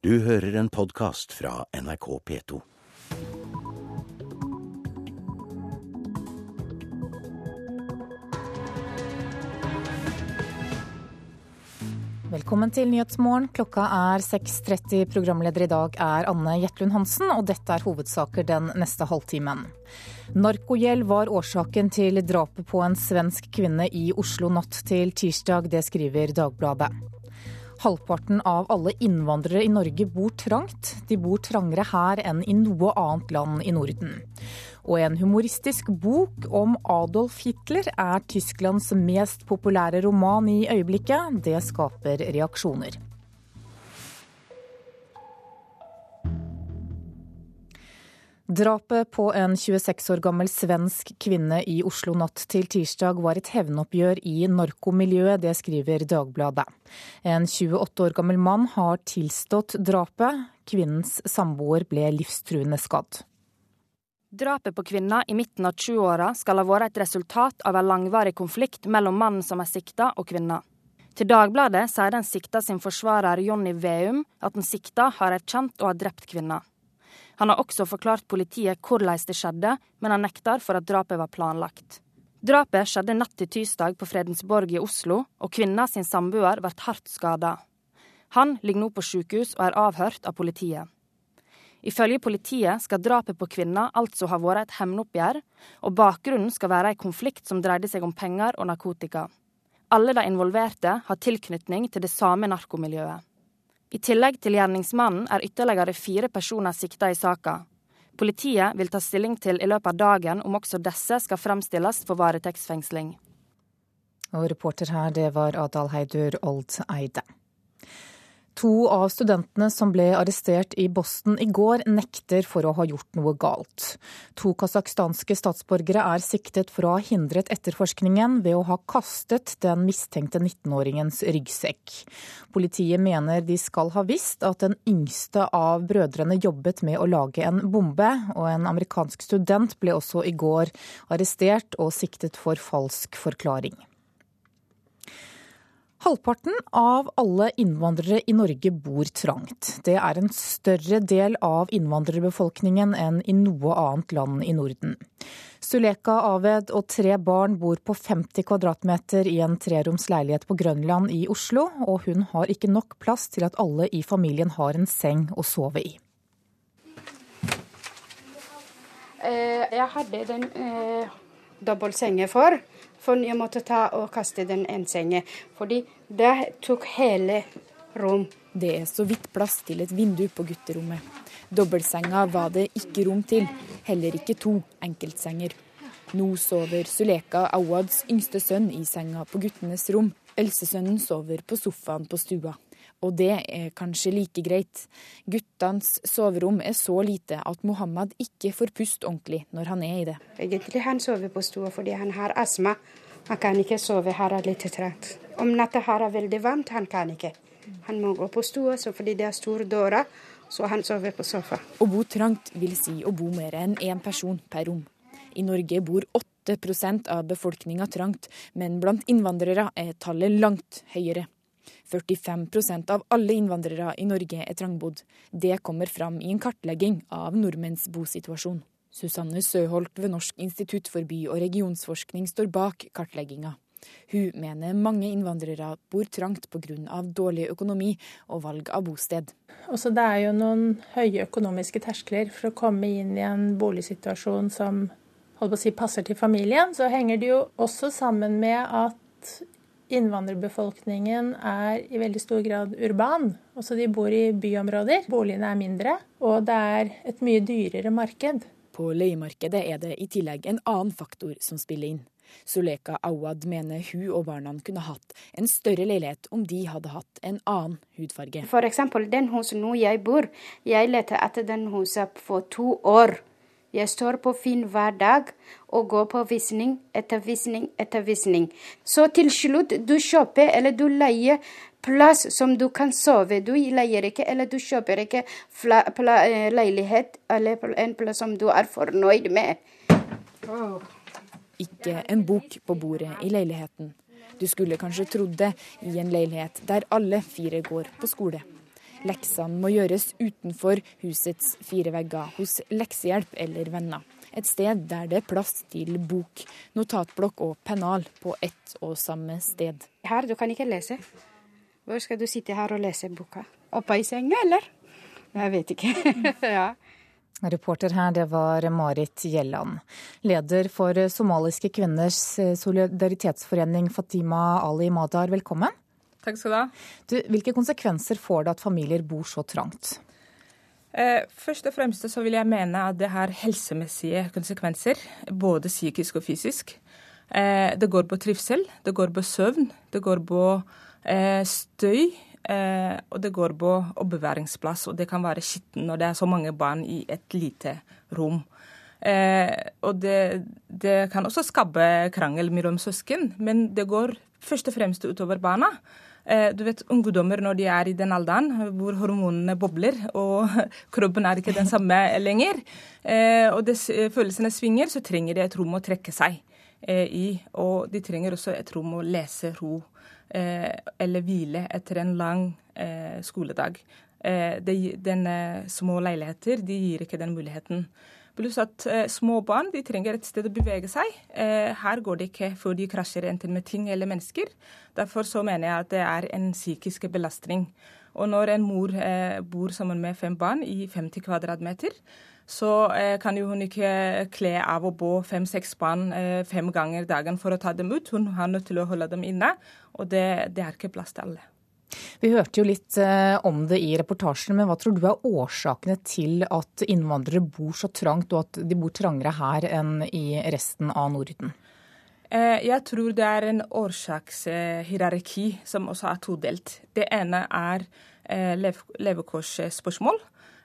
Du hører en podkast fra NRK P2. Velkommen til Nyhetsmorgen. Klokka er 6.30. Programleder i dag er Anne Jetlund Hansen, og dette er hovedsaker den neste halvtimen. Narkogjeld var årsaken til drapet på en svensk kvinne i Oslo natt til tirsdag. Det skriver Dagbladet. Halvparten av alle innvandrere i Norge bor trangt. De bor trangere her enn i noe annet land i Norden. Og en humoristisk bok om Adolf Hitler er Tysklands mest populære roman i øyeblikket. Det skaper reaksjoner. Drapet på en 26 år gammel svensk kvinne i Oslo natt til tirsdag var et hevnoppgjør i narkomiljøet, det skriver Dagbladet. En 28 år gammel mann har tilstått drapet. Kvinnens samboer ble livstruende skadd. Drapet på kvinna i midten av 20-åra skal ha vært et resultat av en langvarig konflikt mellom mannen som er sikta og kvinna. Til Dagbladet sier den sikta sin forsvarer Jonny Veum at den sikta har erkjent og har drept kvinna. Han har også forklart politiet hvordan det skjedde, men han nekter for at drapet var planlagt. Drapet skjedde natt til tirsdag på Fredensborg i Oslo, og kvinna sin samboer ble hardt skada. Han ligger nå på sykehus og er avhørt av politiet. Ifølge politiet skal drapet på kvinna altså ha vært et hevnoppgjør, og bakgrunnen skal være en konflikt som dreide seg om penger og narkotika. Alle de involverte har tilknytning til det samme narkomiljøet. I tillegg til gjerningsmannen er ytterligere fire personer sikta i saka. Politiet vil ta stilling til i løpet av dagen om også disse skal fremstilles for varetektsfengsling. Og reporter her, det var Adal Heidur Old Eide. To av studentene som ble arrestert i Boston i går, nekter for å ha gjort noe galt. To kasakhstanske statsborgere er siktet for å ha hindret etterforskningen ved å ha kastet den mistenkte 19-åringens ryggsekk. Politiet mener de skal ha visst at den yngste av brødrene jobbet med å lage en bombe, og en amerikansk student ble også i går arrestert og siktet for falsk forklaring. Halvparten av alle innvandrere i Norge bor trangt. Det er en større del av innvandrerbefolkningen enn i noe annet land i Norden. Suleka Aved og tre barn bor på 50 kvadratmeter i en treroms leilighet på Grønland i Oslo, og hun har ikke nok plass til at alle i familien har en seng å sove i. Eh, jeg hadde den eh, dobbeltsengen for. For jeg måtte ta og kaste den en sengen. Fordi det tok hele rom. Det er så vidt plass til et vindu på gutterommet. Dobbeltsenga var det ikke rom til, heller ikke to enkeltsenger. Nå sover Suleka Awads yngste sønn i senga på guttenes rom. Elsesønnen sover på sofaen på stua. Og det er kanskje like greit. Guttenes soverom er så lite at Mohammed ikke får puste ordentlig når han er i det. Egentlig han sover på stua fordi han har astma. Han kan ikke sove her er litt trangt. Om natta her er veldig varmt, han kan ikke. Han må gå på stua fordi det er store dører, så han sover på sofa. Å bo trangt vil si å bo mer enn én person per rom. I Norge bor 8% av befolkninga trangt, men blant innvandrere er tallet langt høyere. 45% av alle innvandrere i Norge er trangbodd. Det kommer fram i en kartlegging av nordmenns bosituasjon. Susanne Søholt ved Norsk institutt for by- og regionsforskning står bak kartlegginga. Hun mener mange innvandrere bor trangt pga. dårlig økonomi og valg av bosted. Også det er jo noen høye økonomiske terskler for å komme inn i en boligsituasjon som si, passer til familien. Så henger det jo også sammen med at Innvandrerbefolkningen er i veldig stor grad urban. Også de bor i byområder. Boligene er mindre, og det er et mye dyrere marked. På leiemarkedet er det i tillegg en annen faktor som spiller inn. Suleka Awad mener hun og barna kunne hatt en større leilighet om de hadde hatt en annen hudfarge. F.eks. den huset nå jeg bor, jeg lette etter den huset for to år. Jeg står på Finn hver dag og går på visning etter visning etter visning. Så til slutt du kjøper eller du leier plass som du kan sove. Du leier ikke eller du kjøper ikke eh, leilighet eller en plass som du er fornøyd med. Oh. Ikke en bok på bordet i leiligheten. Du skulle kanskje trodd det i en leilighet der alle fire går på skole. Leksene må gjøres utenfor husets fire vegger, hos leksehjelp eller venner. Et sted der det er plass til bok, notatblokk og pennal på ett og samme sted. Her du kan ikke lese. Hvor skal du sitte her og lese boka? Oppe i senga, eller? Jeg vet ikke. ja. Reporter her, det var Marit Gjelland. Leder for somaliske kvinners solidaritetsforening Fatima Ali Madar, velkommen. Takk skal du ha. Du, hvilke konsekvenser får det at familier bor så trangt? Eh, først og fremst så vil jeg mene at det har helsemessige konsekvenser, både psykisk og fysisk. Eh, det går på trivsel, det går på søvn, det går på eh, støy. Og det går på oppbevaringsplass, og det kan være skitten når det er så mange barn i et lite rom. Og det, det, kan også skape krangel mellom søsken, men det går først og fremst utover barna. Eh, du vet, Ungdommer når de er i den alderen hvor hormonene bobler og kroppen er ikke den samme lenger, eh, og det, følelsene svinger, så trenger de et rom å trekke seg eh, i. Og de trenger også et rom å lese ro Eh, eller hvile etter en lang eh, skoledag. De, små leiligheter de gir ikke den muligheten. Pluss at små barn de trenger et sted å bevege seg. her går det ikke før de krasjer enten med ting eller mennesker. Derfor så mener jeg at det er en psykisk belastning. Og når en mor bor sammen med fem barn i 50 kvadratmeter, så eh, kan jo hun ikke kle av og på fem-seks barn eh, fem ganger dagen for å ta dem ut. Hun har nødt til å holde dem inne, og det, det er ikke plass til alle. Vi hørte jo litt eh, om det i reportasjen, men hva tror du er årsakene til at innvandrere bor så trangt, og at de bor trangere her enn i resten av Norden? Jeg tror det er en årsakshierarki som også er todelt. Det ene er levekårsspørsmål.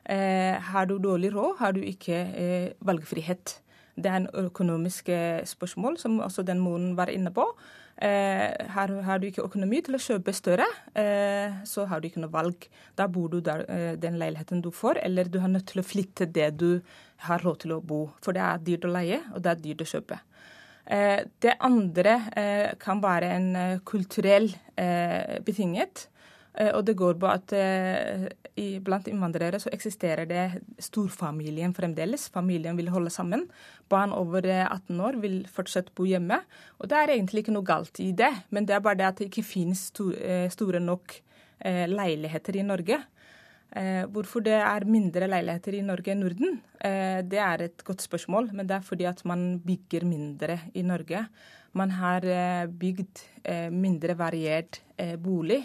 Eh, har du dårlig råd, har du ikke eh, valgfrihet. Det er en økonomisk eh, spørsmål, som også den moren var inne på. Har, har, du ikke økonomi til å kjøpe større, så har du ikke noe valg. Da bor du der den leiligheten du får, eller du har nødt til å flytte det du har råd til å bo. For det er dyrt å leie, og det er dyrt å kjøpe. Det andre kan være en kulturell betinget. Eh, og det går på at eh, blant innvandrere så eksisterer det storfamilien fremdeles. Familien vil holde sammen. Barn over 18 år vil fortsatt bo hjemme. Og det er egentlig ikke noe galt i det, men det er bare det at det ikke finnes eh, store nok leiligheter i Norge. Hvorfor det er mindre leiligheter i Norge enn Norden, det er et godt spørsmål. Men det er fordi at man bygger mindre i Norge. Man har bygd mindre variert bolig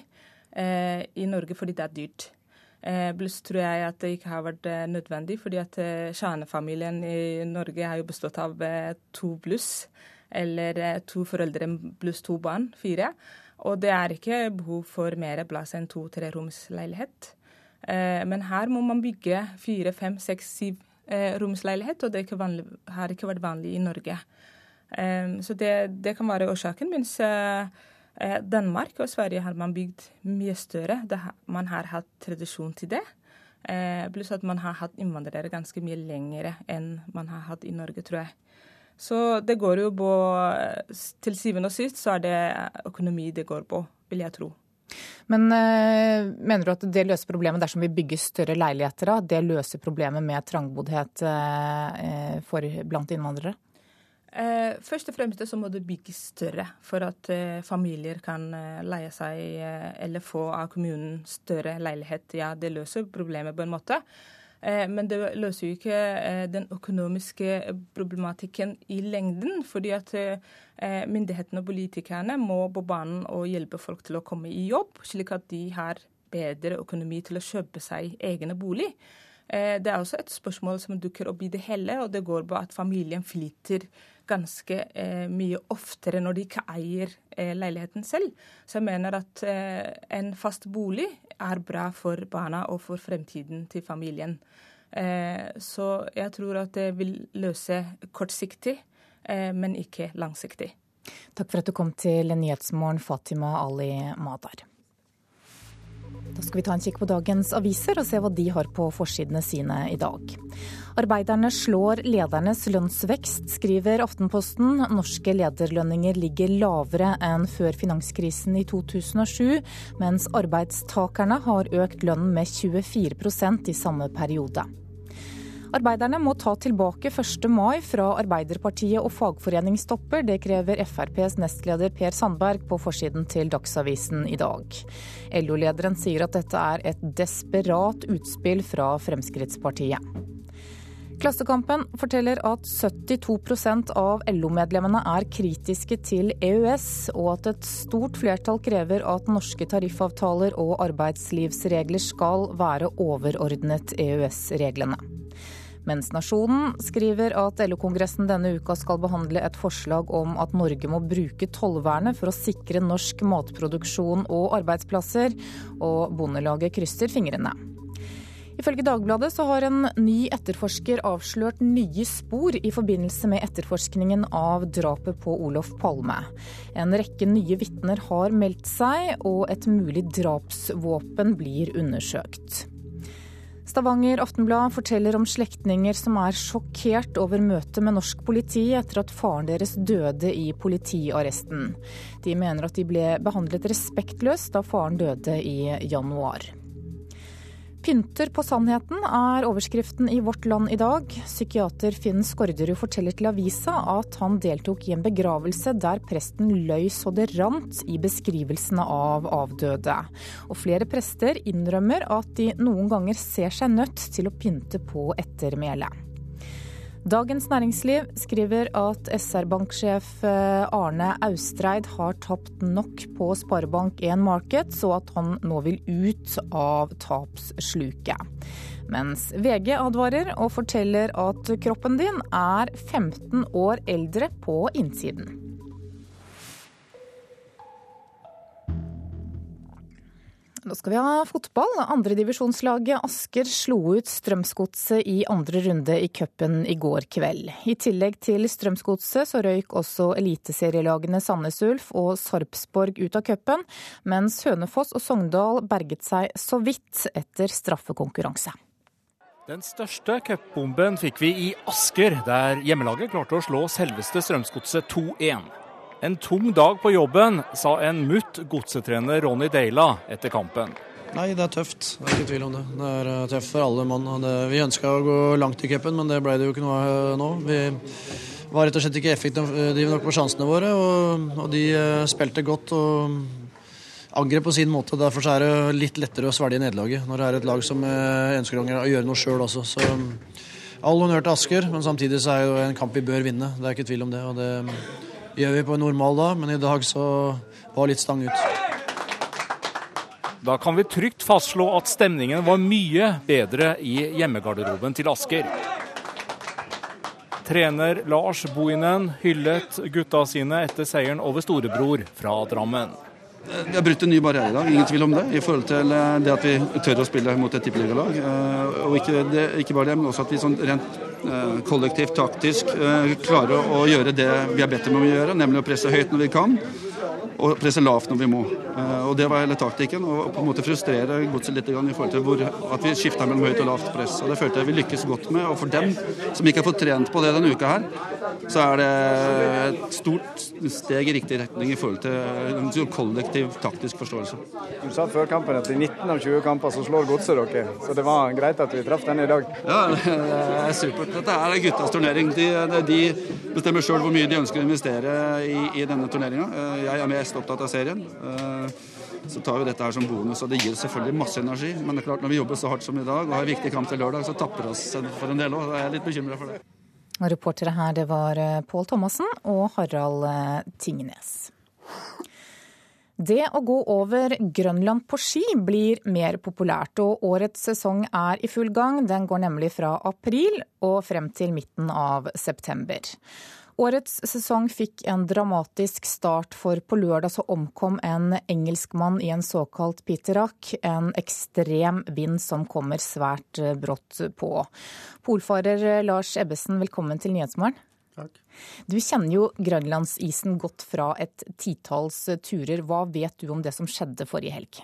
eh, i Norge fordi det er dyrt. Eh, pluss tror jeg at det ikke har vært eh, nødvendig, fordi at eh, kjernefamilien i Norge har jo bestått av eh, to pluss, eller eh, to foreldre pluss to barn, fire. Og det er ikke behov for mer plass enn to-tre roms leilighet. men her må man bygge fire, fem, seks, syv roms leilighet, og det ikke vanlig, har ikke vært vanlig i Norge. så det, det, kan være årsaken. mens Eh, Danmark og Sverige har man bygd mye større. Man har hatt tradisjon til det. Eh, pluss at man har hatt innvandrere ganske mye lengre enn man har hatt i Norge, tror jeg. Så det går jo på Til syvende og sist så er det økonomi det går på, vil jeg tro. Men mener du at det løser problemet dersom vi bygger større leiligheter? Det løser problemet med trangboddhet for, blant innvandrere? Eh, først og fremst så må det bygges større for at eh, familier kan eh, leie seg eller få av kommunen større leilighet. Ja, det løser problemet på en måte. Men det løser jo ikke den økonomiske problematikken i lengden. Fordi at myndighetene og politikerne må på banen og hjelpe folk til å komme i jobb, slik at de har bedre økonomi til å kjøpe seg egne bolig. Det er også et spørsmål som dukker opp i det hele, og det går på at familien flytter ganske eh, mye oftere når de ikke eier eh, leiligheten selv. Så jeg mener at eh, en fast bolig er bra for barna og for fremtiden til familien. Eh, så jeg tror at det vil løse kortsiktig, eh, men ikke langsiktig. Takk for at du kom til Nyhetsmorgen, Fatima Ali Madar. Da skal vi ta en kikk på dagens aviser og se hva de har på forsidene sine i dag. Arbeiderne slår ledernes lønnsvekst, skriver Aftenposten. Norske lederlønninger ligger lavere enn før finanskrisen i 2007, mens arbeidstakerne har økt lønnen med 24% i samme periode. Arbeiderne må ta tilbake 1. mai fra Arbeiderpartiet og fagforeningstopper. Det krever FrPs nestleder Per Sandberg på forsiden til Dagsavisen i dag. LO-lederen sier at dette er et desperat utspill fra Fremskrittspartiet. Klassekampen forteller at 72% av LO-medlemmene er kritiske til EØS, og at et stort flertall krever at norske tariffavtaler og arbeidslivsregler skal være overordnet EØS-reglene. Mens Nasjonen skriver at LO-kongressen denne uka skal behandle et forslag om at Norge må bruke tollvernet for å sikre norsk matproduksjon og arbeidsplasser, og Bondelaget krysser fingrene. Ifølge Dagbladet så har en ny etterforsker avslørt nye spor i forbindelse med etterforskningen av drapet på Olof Palme. En rekke nye vitner har meldt seg, og et mulig drapsvåpen blir undersøkt. Stavanger Aftenblad forteller om slektninger som er sjokkert over møtet med norsk politi etter at faren deres døde i politiarresten. De mener at de ble behandlet respektløst da faren døde i januar. Pynter på sannheten er overskriften i Vårt Land i dag. Psykiater Finn Skårderud forteller til avisa at han deltok i en begravelse der presten løy så det rant i beskrivelsene av avdøde. Og flere prester innrømmer at de noen ganger ser seg nødt til å pynte på ettermælet. Dagens Næringsliv skriver at SR-banksjef eh, Arne Austreid har tapt nok på Sparebank1 Markets, og at han nå vil ut av tapssluket. Mens VG advarer og forteller at kroppen din er 15 år eldre på innsiden. Nå skal vi ha fotball. Andredivisjonslaget Asker slo ut Strømsgodset i andre runde i cupen i går kveld. I tillegg til Strømsgodset så røyk også eliteserielagene Sandnes Ulf og Sarpsborg ut av cupen, mens Hønefoss og Sogndal berget seg så vidt etter straffekonkurranse. Den største cupbomben fikk vi i Asker, der hjemmelaget klarte å slå selveste Strømsgodset 2-1. En tung dag på jobben, sa en mutt godsetrener Ronny Deila etter kampen. Nei, det er tøft. Det er ikke tvil om det. Det er eh, tøft for alle mann. vi ønska å gå langt i cupen, men det ble det jo ikke noe av nå. Vi var rett og slett ikke effektive nok på sjansene våre, og, og de spilte godt og angrep på sin måte. Derfor er det litt lettere å svelge nederlaget når det er et lag som ønsker å gjøre noe sjøl også. Så all honnør til Asker, men samtidig så er det en kamp vi bør vinne. Det er ikke tvil om det. og det gjør vi på en normal dag, men i dag så var det litt stang ut. Da kan vi trygt fastslå at stemningen var mye bedre i hjemmegarderoben til Asker. Trener Lars Bohinen hyllet gutta sine etter seieren over storebror fra Drammen. Vi har brutt en ny barriere i dag, ingen tvil om det. I forhold til eh, det at vi tør å spille mot et tippeligalag. Eh, og ikke, det, ikke, bare det, men også at vi sånn rent kollektivt, taktisk klare å gjøre det vi har bedt om å gjøre, nemlig å presse høyt når vi kan og presse lavt når vi må. Eh, og Det var hele taktikken. Og på en måte frustrere godset litt i forhold til hvor, at vi skifta mellom høyt og lavt press. Og Det følte jeg vi lykkes godt med. Og for dem som ikke har fått trent på det denne uka her, så er det et stort steg i riktig retning i forhold til en sånn kollektiv taktisk forståelse. Du sa før kampen at i 19 av 20 kamper så slår godset dere, så det var greit at vi traff den i dag? Ja, det er supert. Dette er guttas turnering. De, de bestemmer sjøl hvor mye de ønsker å investere i, i denne turneringa. Eh, jeg er mest opptatt av serien. Eh, så tar vi dette her som bonus, og det gir selvfølgelig masse energi. Men det er klart når vi jobber så hardt som i dag og har viktig kamp til lørdag, så tapper det oss for en del òg. Jeg er litt bekymra for det. Reportere her det var eh, Pål Thomassen og Harald Tingnes. Det å gå over Grønland på ski blir mer populært, og årets sesong er i full gang. Den går nemlig fra april og frem til midten av september. Årets sesong fikk en dramatisk start, for på lørdag så omkom en engelskmann i en såkalt piterak. en ekstrem vind som kommer svært brått på. Polfarer Lars Ebbesen, velkommen til Nyhetsmorgen. Takk. Du kjenner jo grønlandsisen godt fra et titalls turer. Hva vet du om det som skjedde forrige helg?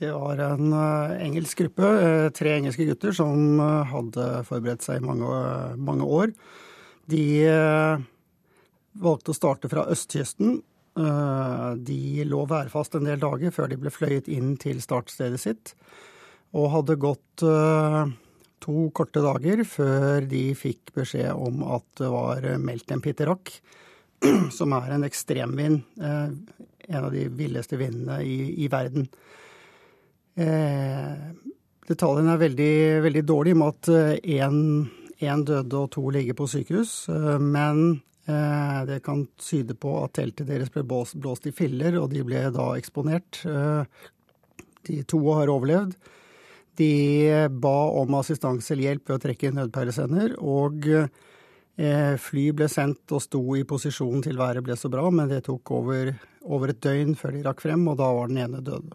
Det var en engelsk gruppe, tre engelske gutter, som hadde forberedt seg i mange, mange år. De valgte å starte fra østkysten. De lå værfast en del dager før de ble fløyet inn til startstedet sitt, og hadde gått to korte dager før de fikk beskjed om at det var meldt en pitterakk, som er en ekstremvind, eh, en av de villeste vindene i, i verden. Eh, detaljene er veldig, veldig dårlige med at én eh, døde og to ligger på sykehus. Men det kan tyde på at teltet deres ble blåst i filler, og de ble da eksponert. De to har overlevd. De ba om assistanse eller hjelp ved å trekke nødpæresender, og eh, fly ble sendt og sto i posisjon til været ble så bra, men det tok over, over et døgn før de rakk frem, og da var den ene død.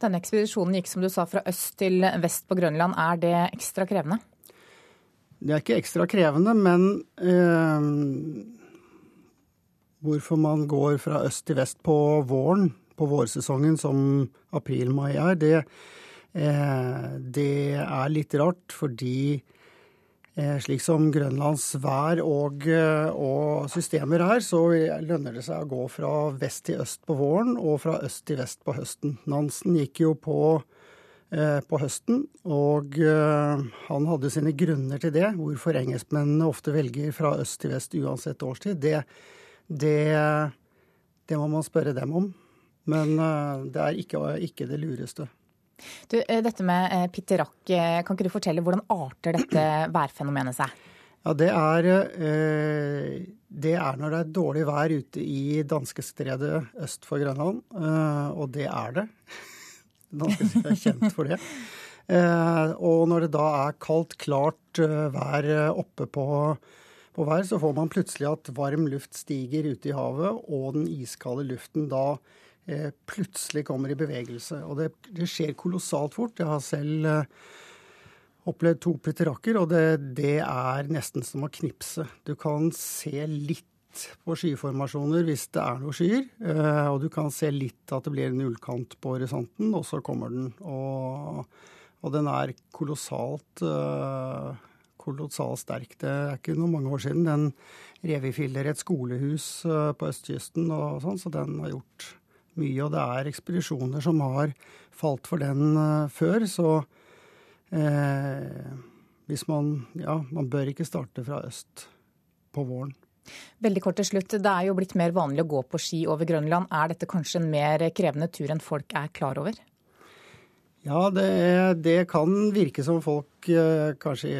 Denne ekspedisjonen gikk som du sa fra øst til vest på Grønland. Er det ekstra krevende? Det er ikke ekstra krevende, men eh, hvorfor man går fra øst til vest på våren, på vårsesongen som april-mai er, det, Eh, det er litt rart fordi eh, slik som Grønlands vær og, eh, og, systemer er, så lønner det seg å gå fra vest til øst på våren og fra øst til vest på høsten. Nansen gikk jo på, på høsten, og han hadde sine grunner til det. Hvorfor engelskmennene ofte velger fra øst til vest uansett årstid, det, det, det må man spørre dem om. Men det er ikke, ikke det lureste. Du, eh, dette med eh, pitterakk, eh, kan ikke du fortelle hvordan arter dette værfenomenet seg? Ja, det er, det er når det er dårlig vær ute i danskestredet øst for Grønland. Og det er det. Danskestredet er kjent for det. Og når det da er kaldt, klart vær oppe på, på vær, så får man plutselig at varm luft stiger ute i havet, og den iskalde luften da Eh, plutselig kommer i bevegelse. Og det, det skjer kolossalt fort. Jeg har selv eh, opplevd to pitterakker, og det, det, er nesten som å knipse. Du kan se litt på skyformasjoner hvis det er noen skyer, eh, og du kan se litt at det blir en ullkant på horisonten, og så kommer den. Og, og den er kolossalt kolossalt sterk. Det er ikke noe mange år siden den revifiller et skolehus på østkysten, og sånn, så den har gjort mye, og det er ekspedisjoner som har falt for den før. Så eh, hvis man Ja, man bør ikke starte fra øst på våren. Veldig kort til slutt. Det er jo blitt mer vanlig å gå på ski over Grønland. Er dette kanskje en mer krevende tur enn folk er klar over? Ja, det, det kan virke som folk eh, kanskje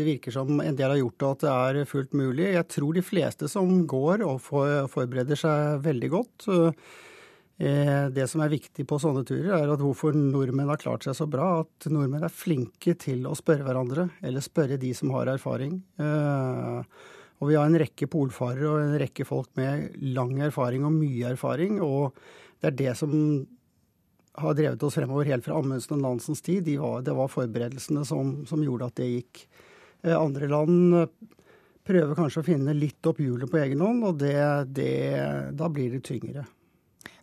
det virker som en del har gjort det, at det er fullt mulig. Jeg tror de fleste som går og forbereder seg veldig godt. Eh, det som er viktig på sånne turer, er at hvorfor nordmenn har klart seg så bra. At nordmenn er flinke til å spørre hverandre, eller spørre de som har erfaring. Eh, og vi har en rekke polfarere og en rekke folk med lang erfaring og mye erfaring. Og det er det som har drevet oss fremover helt fra Amundsen og Nansens tid. De var, det var forberedelsene som, som, gjorde at det gikk. Eh, andre land prøver kanskje å finne litt opp hjulet på egen hånd, og det, det, da blir det tyngre.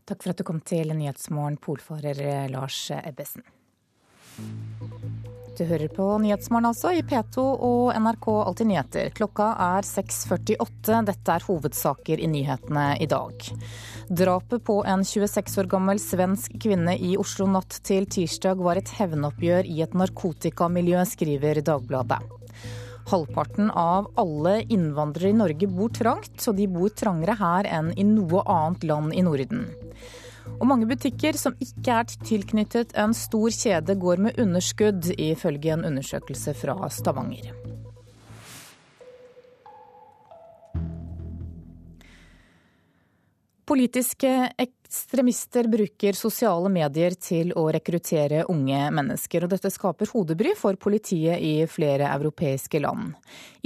Takk for at du kom til Nyhetsmorgen, polfarer eh, Lars Ebbesen. Du hører på Nyhetsmorgen altså, i P2 og NRK Alltid nyheter. Klokka er 6.48. Dette er hovedsaker i nyhetene i dag. Drapet på en 26 år gammel svensk kvinne i Oslo natt til tirsdag var et hevnoppgjør i et narkotikamiljø, skriver Dagbladet. Halvparten av alle innvandrere i Norge bor trangt, og de bor trangere her enn i noe annet land i Norden. Og mange butikker som ikke er tilknyttet en stor kjede, går med underskudd, ifølge en undersøkelse fra Stavanger. Politiske ekstremister bruker sosiale medier til å rekruttere unge mennesker, og dette skaper hodebry for politiet i flere europeiske land.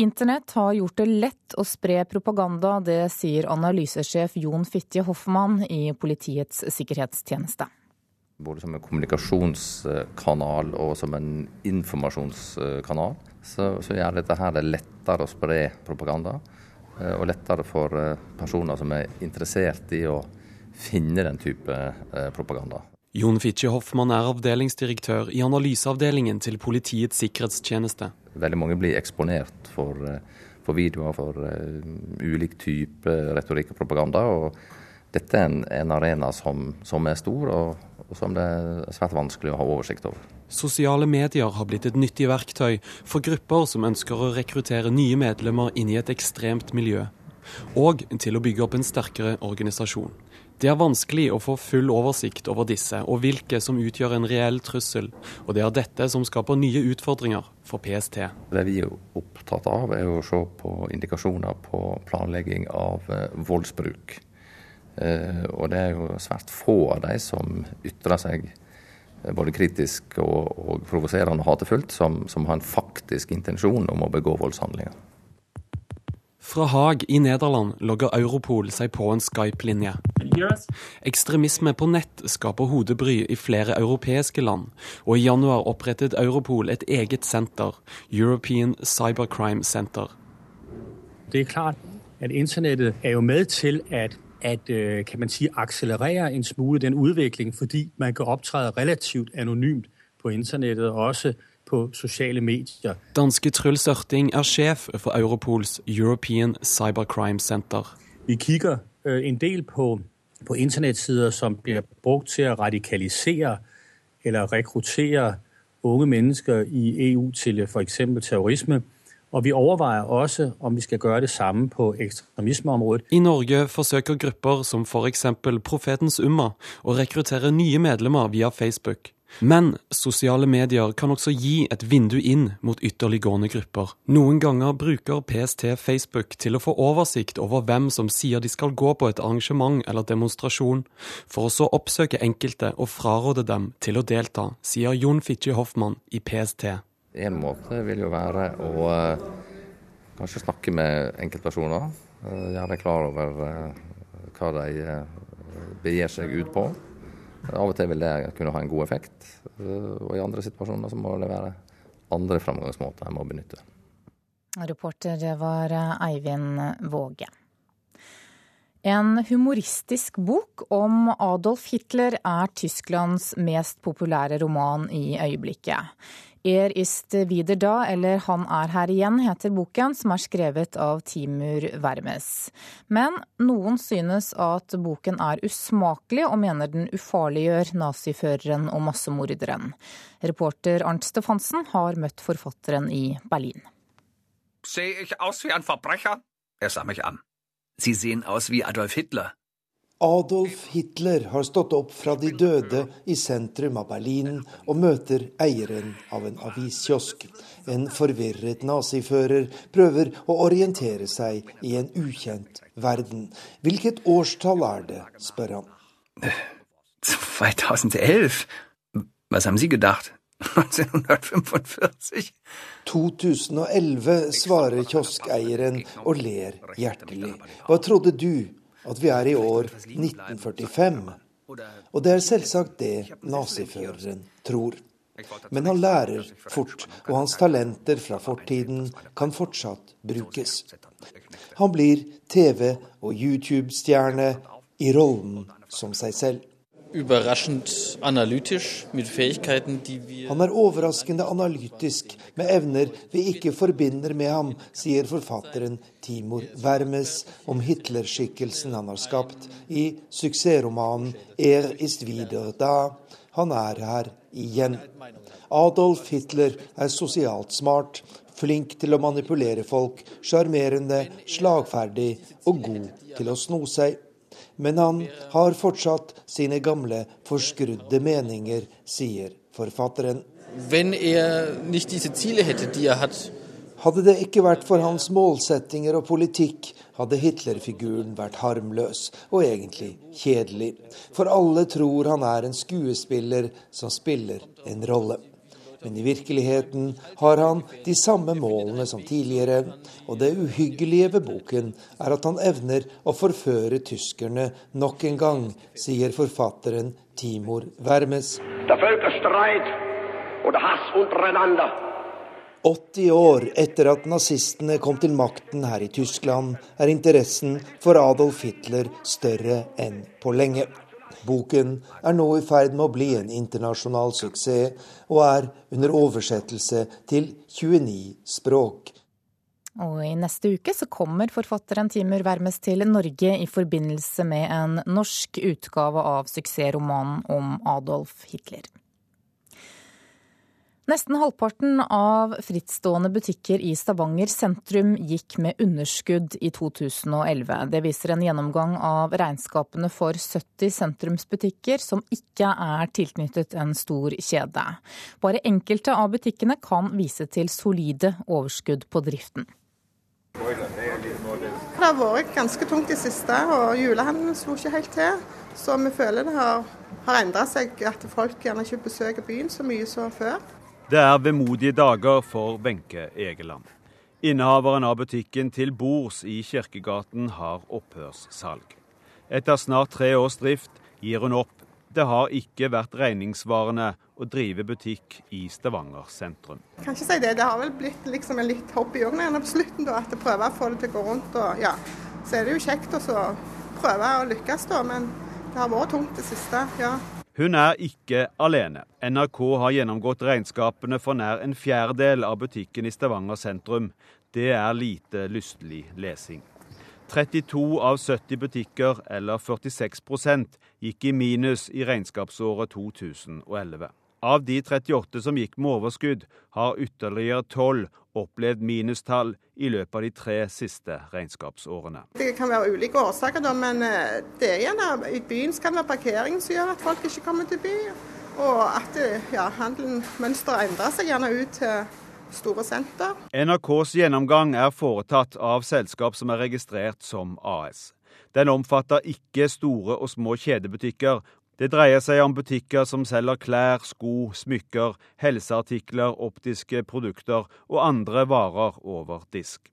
Internett har gjort det lett å spre propaganda, det sier analysesjef Jon Fitje Hoffmann i Politiets sikkerhetstjeneste. Både som en kommunikasjonskanal og som en informasjonskanal, så, så gjør dette her det lettere å spre propaganda. Eh, og lettere for eh, personer som er interessert i å finne den type eh, propaganda. Jon Fitche Hoffmann er avdelingsdirektør i analyseavdelingen til Politiets sikkerhetstjeneste. Veldig mange blir eksponert for, eh, for videoer for uh, ulik type retorikk og propaganda. og Dette er en, en arena som, som, er stor, og, og som det er svært vanskelig å ha oversikt over. Sosiale medier har blitt et nyttig verktøy for grupper som ønsker å rekruttere nye medlemmer inn i et ekstremt miljø, og til å bygge opp en sterkere organisasjon. Det er vanskelig å få full oversikt over disse og hvilke som utgjør en reell trussel, og det er dette som skaper nye utfordringer for PST. Det vi er opptatt av, er å se på indikasjoner på planlegging av eh, voldsbruk. Eh, og det er jo svært få av de som ytrer seg eh, både kritisk og, og provoserende og hatefullt, som, som har en faktisk intensjon om å begå voldshandlinger. Fra Haag i Nederland logger Europol seg på en Skype-linje. Ekstremisme på nett skaper hodebry i flere europeiske land, og i januar opprettet Europol et eget senter, European Cybercrime Center. Det er klart at internettet er jo med til at at øh, kan man si, akselerere en smule den utvikling, fordi man kan opptre relativt anonymt på internettet, og også på sosiale medier. Danske Truls Ørting er sjef for Europols European Cybercrime Center. Vi kikker øh, en del på, på internettsider som blir brukt til å radikalisere eller rekruttere unge mennesker i EU til f.eks. terrorisme. Og vi overveier også om vi skal gjøre det samme på ekstremismeområdet. I Norge forsøker grupper som f.eks. Profetens Umma å rekruttere nye medlemmer via Facebook. Men sosiale medier kan også gi et vindu inn mot ytterliggående grupper. Noen ganger bruker PST Facebook til å få oversikt over hvem som sier de skal gå på et arrangement eller demonstrasjon, for å så oppsøke enkelte og fraråde dem til å delta, sier Jon Fitje Hoffmann i PST. En måte vil jo være å uh, kanskje snakke med enkeltpersoner. Uh, gjøre dem klar over uh, hva de begir seg ut på. Av og til vil det kunne ha en god effekt, eh, og i andre situasjoner så må det være andre framgangsmåter en må benytte. Reporter det var Eivind Våge. En humoristisk bok om Adolf Hitler er Tysklands mest populære roman i øyeblikket. Er ist wieder da, eller Han er her igjen, heter boken, som er skrevet av Timur Vermes. Men noen synes at boken er usmakelig, og mener den ufarliggjør naziføreren og massemorderen. Reporter Arnt Stefansen har møtt forfatteren i Berlin. Ser jeg ut som en forbrecher? Jeg sa meg an. Sie sehen aus wie Adolf Hitler. Adolf Hitler har stått opp fra de døde i sentrum av Berlin og møter eieren av en aviskiosk. En forvirret nazifører prøver å orientere seg i en ukjent verden. Hvilket årstall er det, spør han. 2011? Hva har Sie gedacht? 1945? 2011, svarer kioskeieren og ler hjertelig. Hva trodde du at vi er i år 1945. Og det er selvsagt det naziføreren tror. Men han lærer fort, og hans talenter fra fortiden kan fortsatt brukes. Han blir TV- og YouTube-stjerne i rollen som seg selv. Han er overraskende analytisk, med evner vi ikke forbinder med ham, sier forfatteren Timor Vermes om Hitler-skikkelsen han har skapt i suksessromanen 'Er ist wieder da'. Han er her igjen. Adolf Hitler er sosialt smart, flink til å manipulere folk, sjarmerende, slagferdig og god til å sno seg. Men han har fortsatt sine gamle, forskrudde meninger, sier forfatteren. Er hadde det ikke vært for hans målsettinger og politikk, hadde Hitler-figuren vært harmløs og egentlig kjedelig. For alle tror han er en skuespiller som spiller en rolle. Men i virkeligheten har han de samme målene som tidligere, og det uhyggelige ved boken er at han evner å forføre tyskerne nok en gang, sier forfatteren Timor Vermes. 80 år etter at nazistene kom til makten her i Tyskland, er interessen for Adolf Hitler større enn på lenge. Boken er nå i ferd med å bli en internasjonal suksess, og er under oversettelse til 29 språk. Og i neste uke så kommer forfatteren Timur Vermes til Norge i forbindelse med en norsk utgave av suksessromanen om Adolf Hitler. Nesten halvparten av frittstående butikker i Stavanger sentrum gikk med underskudd i 2011. Det viser en gjennomgang av regnskapene for 70 sentrumsbutikker som ikke er tilknyttet en stor kjede. Bare enkelte av butikkene kan vise til solide overskudd på driften. Det har vært ganske tungt i siste, og julehandelen slo ikke helt til. Så vi føler det har, har endra seg, at folk gjerne ikke besøker byen så mye som før. Det er vemodige dager for Wenche Egeland. Innehaveren av butikken Til bords i Kirkegaten har opphørssalg. Etter snart tre års drift gir hun opp. Det har ikke vært regningssvarende å drive butikk i Stavanger sentrum. Kan ikke si det. Det har vel blitt liksom en litt hobby òg på slutten, da, at jeg prøver å få det til å gå rundt. Og, ja. Så er det jo kjekt å prøve å lykkes, da, men det har vært tungt det siste. ja. Hun er ikke alene. NRK har gjennomgått regnskapene for nær en fjerdedel av butikken i Stavanger sentrum. Det er lite lystelig lesing. 32 av 70 butikker, eller 46% gikk i minus i regnskapsåret 2011. Av de 38 som gikk med overskudd, har ytterligere 12 opplevd minustall i løpet av de tre siste regnskapsårene. Det kan være ulike årsaker, da, men eh, det er gjerne i byen kan være parkering som gjør at folk ikke kommer til byen. Og at eh, ja, handelmønsteret endrer seg gjerne ut til store senter. NRKs gjennomgang er foretatt av selskap som er registrert som AS. Den omfatter ikke store og små kjedebutikker, det dreier seg om butikker som selger klær, sko, smykker, helseartikler, optiske produkter og andre varer over disk.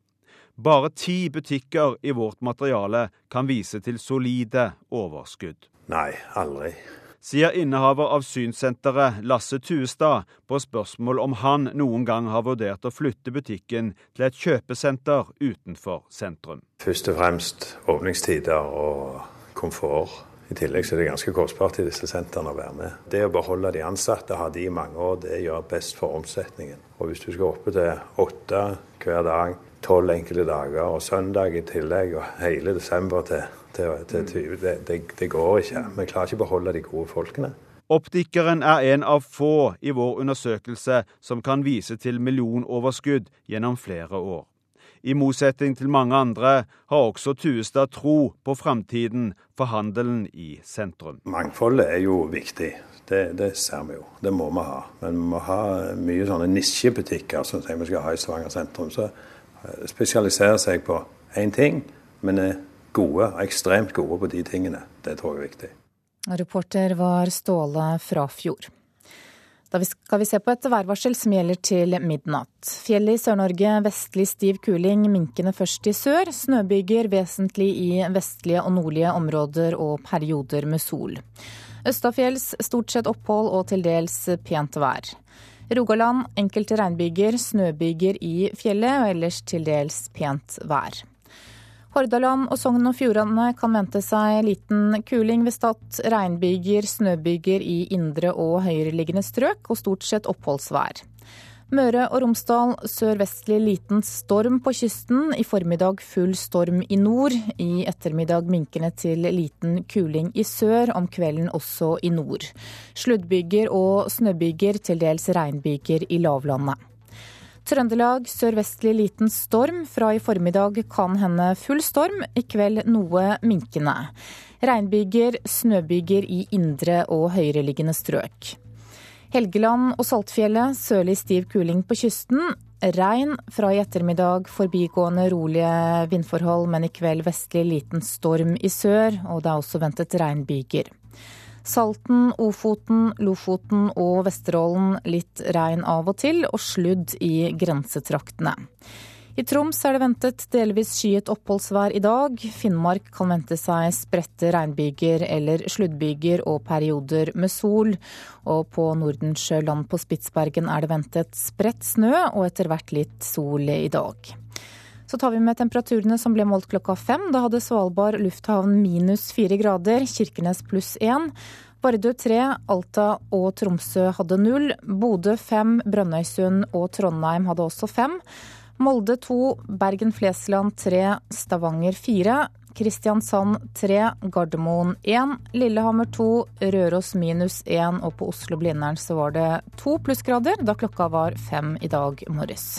Bare ti butikker i vårt materiale kan vise til solide overskudd. Nei, aldri. Sier innehaver av Synssenteret, Lasse Tuestad, på spørsmål om han noen gang har vurdert å flytte butikken til et kjøpesenter utenfor sentrum. Først og fremst åpningstider og komfort. I tillegg så er det ganske kostbart i disse sentrene å være med. Det å beholde de ansatte, har de i mange år, det gjør best for omsetningen. Og hvis du skal oppe til åtte hver dag, tolv enkelte dager og søndag i tillegg, og hele desember til, til, til 20, det, det, det går ikke. Vi klarer ikke å beholde de gode folkene. Optikeren er en av få i vår undersøkelse som kan vise til millionoverskudd gjennom flere år. I motsetning til mange andre har også Tuestad tro på framtiden for handelen i sentrum. Mangfoldet er jo viktig. Det, det, ser vi jo. Det må vi ha. Men vi må ha mye sånne nisjebutikker som vi skal ha i Stavanger sentrum. Så spesialiserer spesialisere seg på én ting, men er gode, ekstremt gode på de tingene. Det tror jeg er viktig. Reporter var Ståle Frafjord. Da skal vi se på et værvarsel som gjelder til midnatt. Fjellet i Sør-Norge vestlig stiv kuling, minkende først i sør. Snøbyger vesentlig i vestlige og nordlige områder og perioder med sol. Østafjells stort sett opphold og til dels pent vær. Rogaland enkelte regnbyger, snøbyger i fjellet og ellers til dels pent vær. Hordaland og Sogn og Fjordane kan vente seg liten kuling ved Stad. Regnbyger, snøbyger i indre og høyereliggende strøk, og stort sett oppholdsvær. Møre og Romsdal sørvestlig liten storm på kysten. I formiddag full storm i nord. I ettermiddag minkende til liten kuling i sør, om kvelden også i nord. Sluddbyger og snøbyger, til dels regnbyger i lavlandet. Trøndelag sørvestlig liten storm. Fra i formiddag kan hende full storm. I kveld noe minkende. Regnbyger, snøbyger i indre og høyereliggende strøk. Helgeland og Saltfjellet sørlig stiv kuling på kysten. Regn fra i ettermiddag, forbigående rolige vindforhold, men i kveld vestlig liten storm i sør, og det er også ventet regnbyger. Salten, Ofoten, Lofoten og Vesterålen litt regn av og til, og sludd i grensetraktene. I Troms er det ventet delvis skyet oppholdsvær i dag. Finnmark kan vente seg spredte regnbyger eller sluddbyger og perioder med sol. Og på Nordensjøland på Spitsbergen er det ventet spredt snø og etter hvert litt sol i dag. Så tar vi med temperaturene som ble målt klokka fem. Da hadde Svalbard lufthavn minus fire grader, Kirkenes pluss én. Vardø tre, Alta og Tromsø hadde null. Bodø fem, Brønnøysund og Trondheim hadde også fem. Molde to, Bergen-Flesland tre, Stavanger fire. Kristiansand 3, Gardermoen 1, Lillehammer 2, Røros minus 1 og på Oslo-Blindern så var det to plussgrader da klokka var fem i dag morges.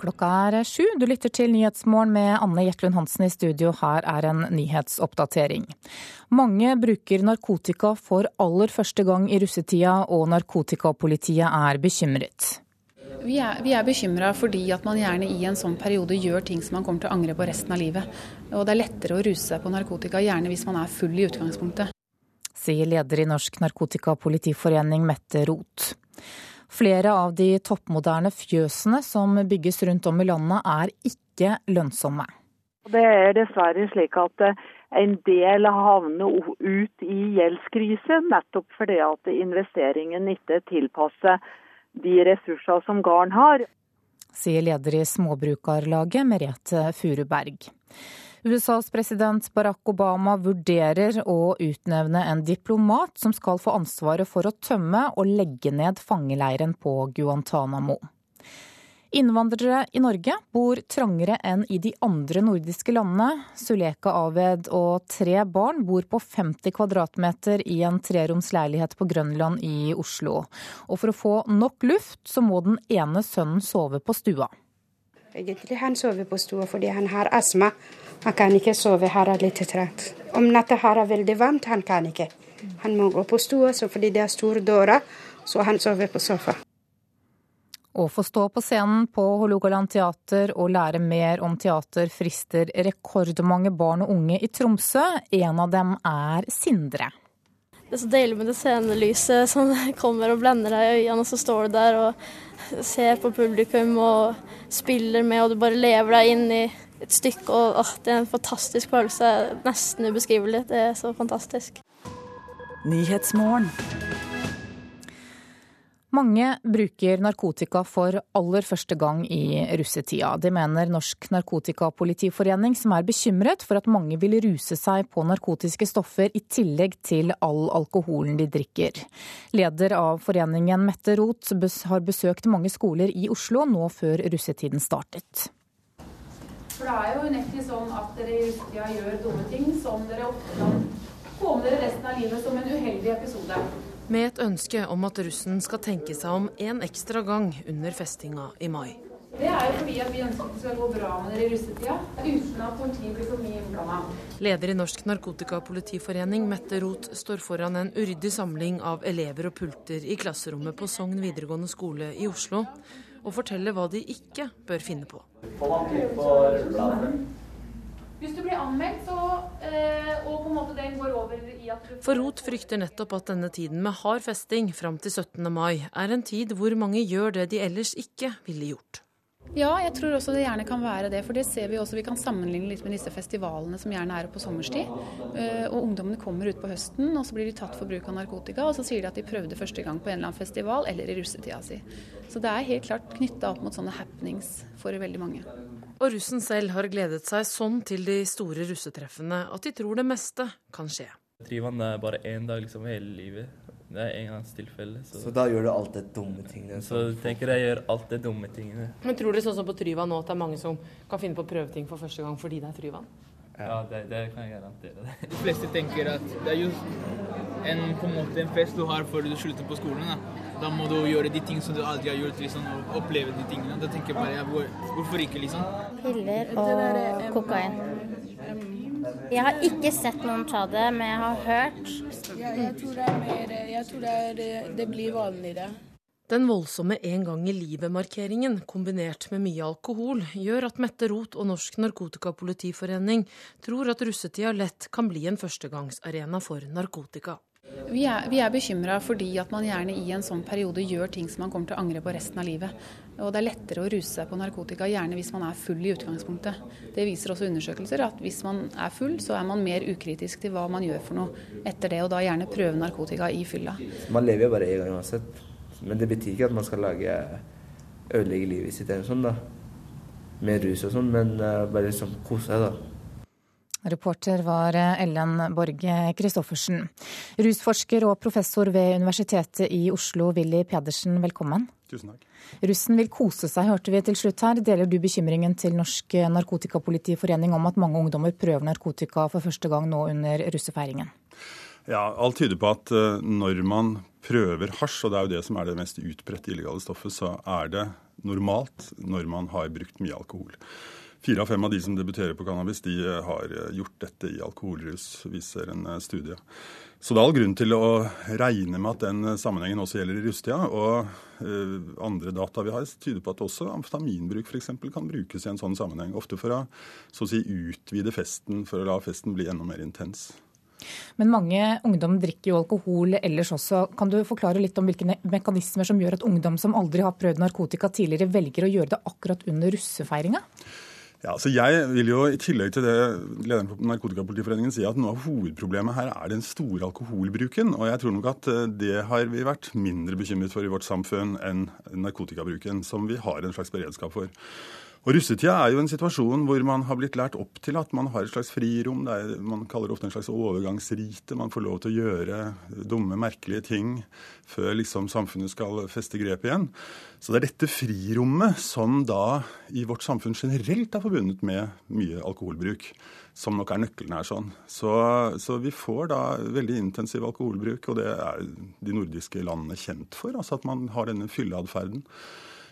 Klokka er sju. Du lytter til Nyhetsmorgen med Anne Jetlund Hansen i studio. Her er en nyhetsoppdatering. Mange bruker narkotika for aller første gang i russetida, og narkotikapolitiet er bekymret. Vi er, vi er bekymra fordi at man gjerne i en sånn periode gjør ting som man kommer til å angre på resten av livet. Og det er lettere å ruse seg på narkotika, gjerne hvis man er full i utgangspunktet. Sier leder i Norsk Narkotikapolitiforening Mette Roth. Flere av de toppmoderne fjøsene som bygges rundt om i landet er ikke lønnsomme. Det er dessverre slik at eh, en del havner ut i gjeldskrise, nettopp fordi at investeringen ikke tilpasser de ressurser som gården har. Sier leder i Småbrukarlaget Merete Furuberg. USAs president Barack Obama vurderer å utnevne en diplomat som skal få ansvaret for å tømme og legge ned fangeleiren på Guantánamo. Innvandrere i Norge bor trangere enn i de andre nordiske landene. Suleka Aved og tre barn bor på 50 kvadratmeter i en treroms leilighet på Grønland i Oslo. Og for å få nok luft, så må den ene sønnen sove på stua. Egentlig han sover på stua fordi han har astma. Han kan ikke sove her er litt trangt. Om natta her er veldig varmt, han kan ikke. Han må gå på stua fordi det er store dører, så han sover på sofa. Å få stå på scenen på Hålogaland teater og lære mer om teater frister rekordmange barn og unge i Tromsø. En av dem er Sindre. Det er så deilig med det scenelyset som kommer og blender deg i øynene, og så står du der og ser på publikum og spiller med, og du bare lever deg inn i et stykke. og å, Det er en fantastisk følelse. Nesten ubeskrivelig. Det er så fantastisk. Nyhetsmorgen. Mange bruker narkotika for aller første gang i russetida. Det mener Norsk Narkotikapolitiforening, som er bekymret for at mange vil ruse seg på narkotiske stoffer i tillegg til all alkoholen de drikker. Leder av foreningen, Mette Roth, har besøkt mange skoler i Oslo nå før russetiden startet. For det er jo unektelig sånn at dere i russetida gjør dumme ting som dere ofte kan få med dere resten av livet som en uheldig episode. Med et ønske om at russen skal tenke seg om en ekstra gang under festinga i mai. Det er jo fordi at vi ønsker at det skal gå bra med dere i russetida, uten at politiet blir for mye innblanda. Leder i Norsk Narkotikapolitiforening, Mette Roth, står foran en uryddig samling av elever og pulter i klasserommet på Sogn videregående skole i Oslo, og fortelle hva de ikke bør finne på. Hvis du blir anmeldt, så, eh, og på en måte den går over i at du For Rot frykter nettopp at denne tiden med hard festing fram til 17. mai er en tid hvor mange gjør det de ellers ikke ville gjort. Ja, jeg tror også det gjerne kan være det. For det ser vi også. Vi kan sammenligne litt med disse festivalene som gjerne er på sommerstid. Eh, og ungdommene kommer ut på høsten, og så blir de tatt for bruk av narkotika. Og så sier de at de prøvde første gang på en eller annen festival eller i russetida si. Så det er helt klart knytta opp mot sånne happenings for veldig mange. Og russen selv har gledet seg sånn til de store russetreffene at de tror det meste kan skje. Tryvann er bare én dag liksom hele livet. Det er engangstilfelle. Så. så da gjør du alt det dumme tingene? Så du tenker jeg gjør alt det dumme tingene. Men tror dere sånn som på Tryvann nå at det er mange som kan finne på å prøve ting for første gang fordi det er Tryvann? Ja, det, det kan jeg garantere. De fleste tenker at det er jo en, på en måte en fest du har før du slutter på skolen. Da, da må du gjøre de ting som du aldri har gjort, liksom, og oppleve de tingene. Da tenker jeg bare ja, hvor, hvorfor ikke, liksom? Piller og kokain. Jeg har ikke sett noen ta det, men jeg har hørt. Ja, jeg tror det, er mer, jeg tror det, er, det blir vanligere. Den voldsomme en gang i livet-markeringen, kombinert med mye alkohol, gjør at Mette Roth og Norsk Narkotikapolitiforening tror at russetida lett kan bli en førstegangsarena for narkotika. Vi er, vi er bekymra fordi at man gjerne i en sånn periode gjør ting som man kommer til å angre på resten av livet. Og det er lettere å ruse seg på narkotika, gjerne hvis man er full i utgangspunktet. Det viser også undersøkelser at hvis man er full, så er man mer ukritisk til hva man gjør for noe etter det, og da gjerne prøve narkotika i fylla. Man lever jo bare én gang uansett, men det betyr ikke at man skal lage ødelegge livet sitt eller sånn, da. Med rus og sånn, men uh, bare liksom kose seg, da. Reporter var eh, Ellen Borge Christoffersen. Rusforsker og professor ved Universitetet i Oslo, Willy Pedersen, velkommen. Tusen takk. Russen vil kose seg, hørte vi til slutt her. Deler du bekymringen til Norsk Narkotikapolitiforening om at mange ungdommer prøver narkotika for første gang nå under russefeiringen? Ja, Alt tyder på at eh, når man prøver hasj, og det er jo det som er det mest utbredte illegale stoffet, så er det normalt når man har brukt mye alkohol. Fire av fem av de som debuterer på cannabis, de eh, har eh, gjort dette i alkoholrus, viser en studie. Så det er all grunn til å regne med at den sammenhengen også gjelder i russetida. Og uh, andre data vi har, tyder på at også amfetaminbruk f.eks. kan brukes i en sånn sammenheng. Ofte for å så å si, utvide festen, for å la festen bli enda mer intens. Men mange ungdom drikker jo alkohol ellers også. Kan du forklare litt om hvilke mekanismer som gjør at ungdom som aldri har prøvd narkotika tidligere, velger å gjøre det akkurat under russefeiringa? Ja, så Jeg vil jo i tillegg til det lederen for Narkotikapolitiforeningen sier at noe av hovedproblemet her er den store alkoholbruken. Og jeg tror nok at eh, det har vi vært mindre bekymret for i vårt samfunn enn narkotikabruken, som vi har en slags beredskap for. Og Russetida er jo en situasjon hvor man har blitt lært opp til at man har et slags frirom. Er, man kaller det ofte en slags overgangsrite. Man får lov til å gjøre dumme, merkelige ting før liksom samfunnet skal feste grep igjen. Så det er dette frirommet som da i vårt samfunn generelt er forbundet med mye alkoholbruk, som nok er nøkkelen her. sånn. Så, så vi får da veldig intensiv alkoholbruk, og det er de nordiske landene kjent for. Altså at man har denne fylleatferden.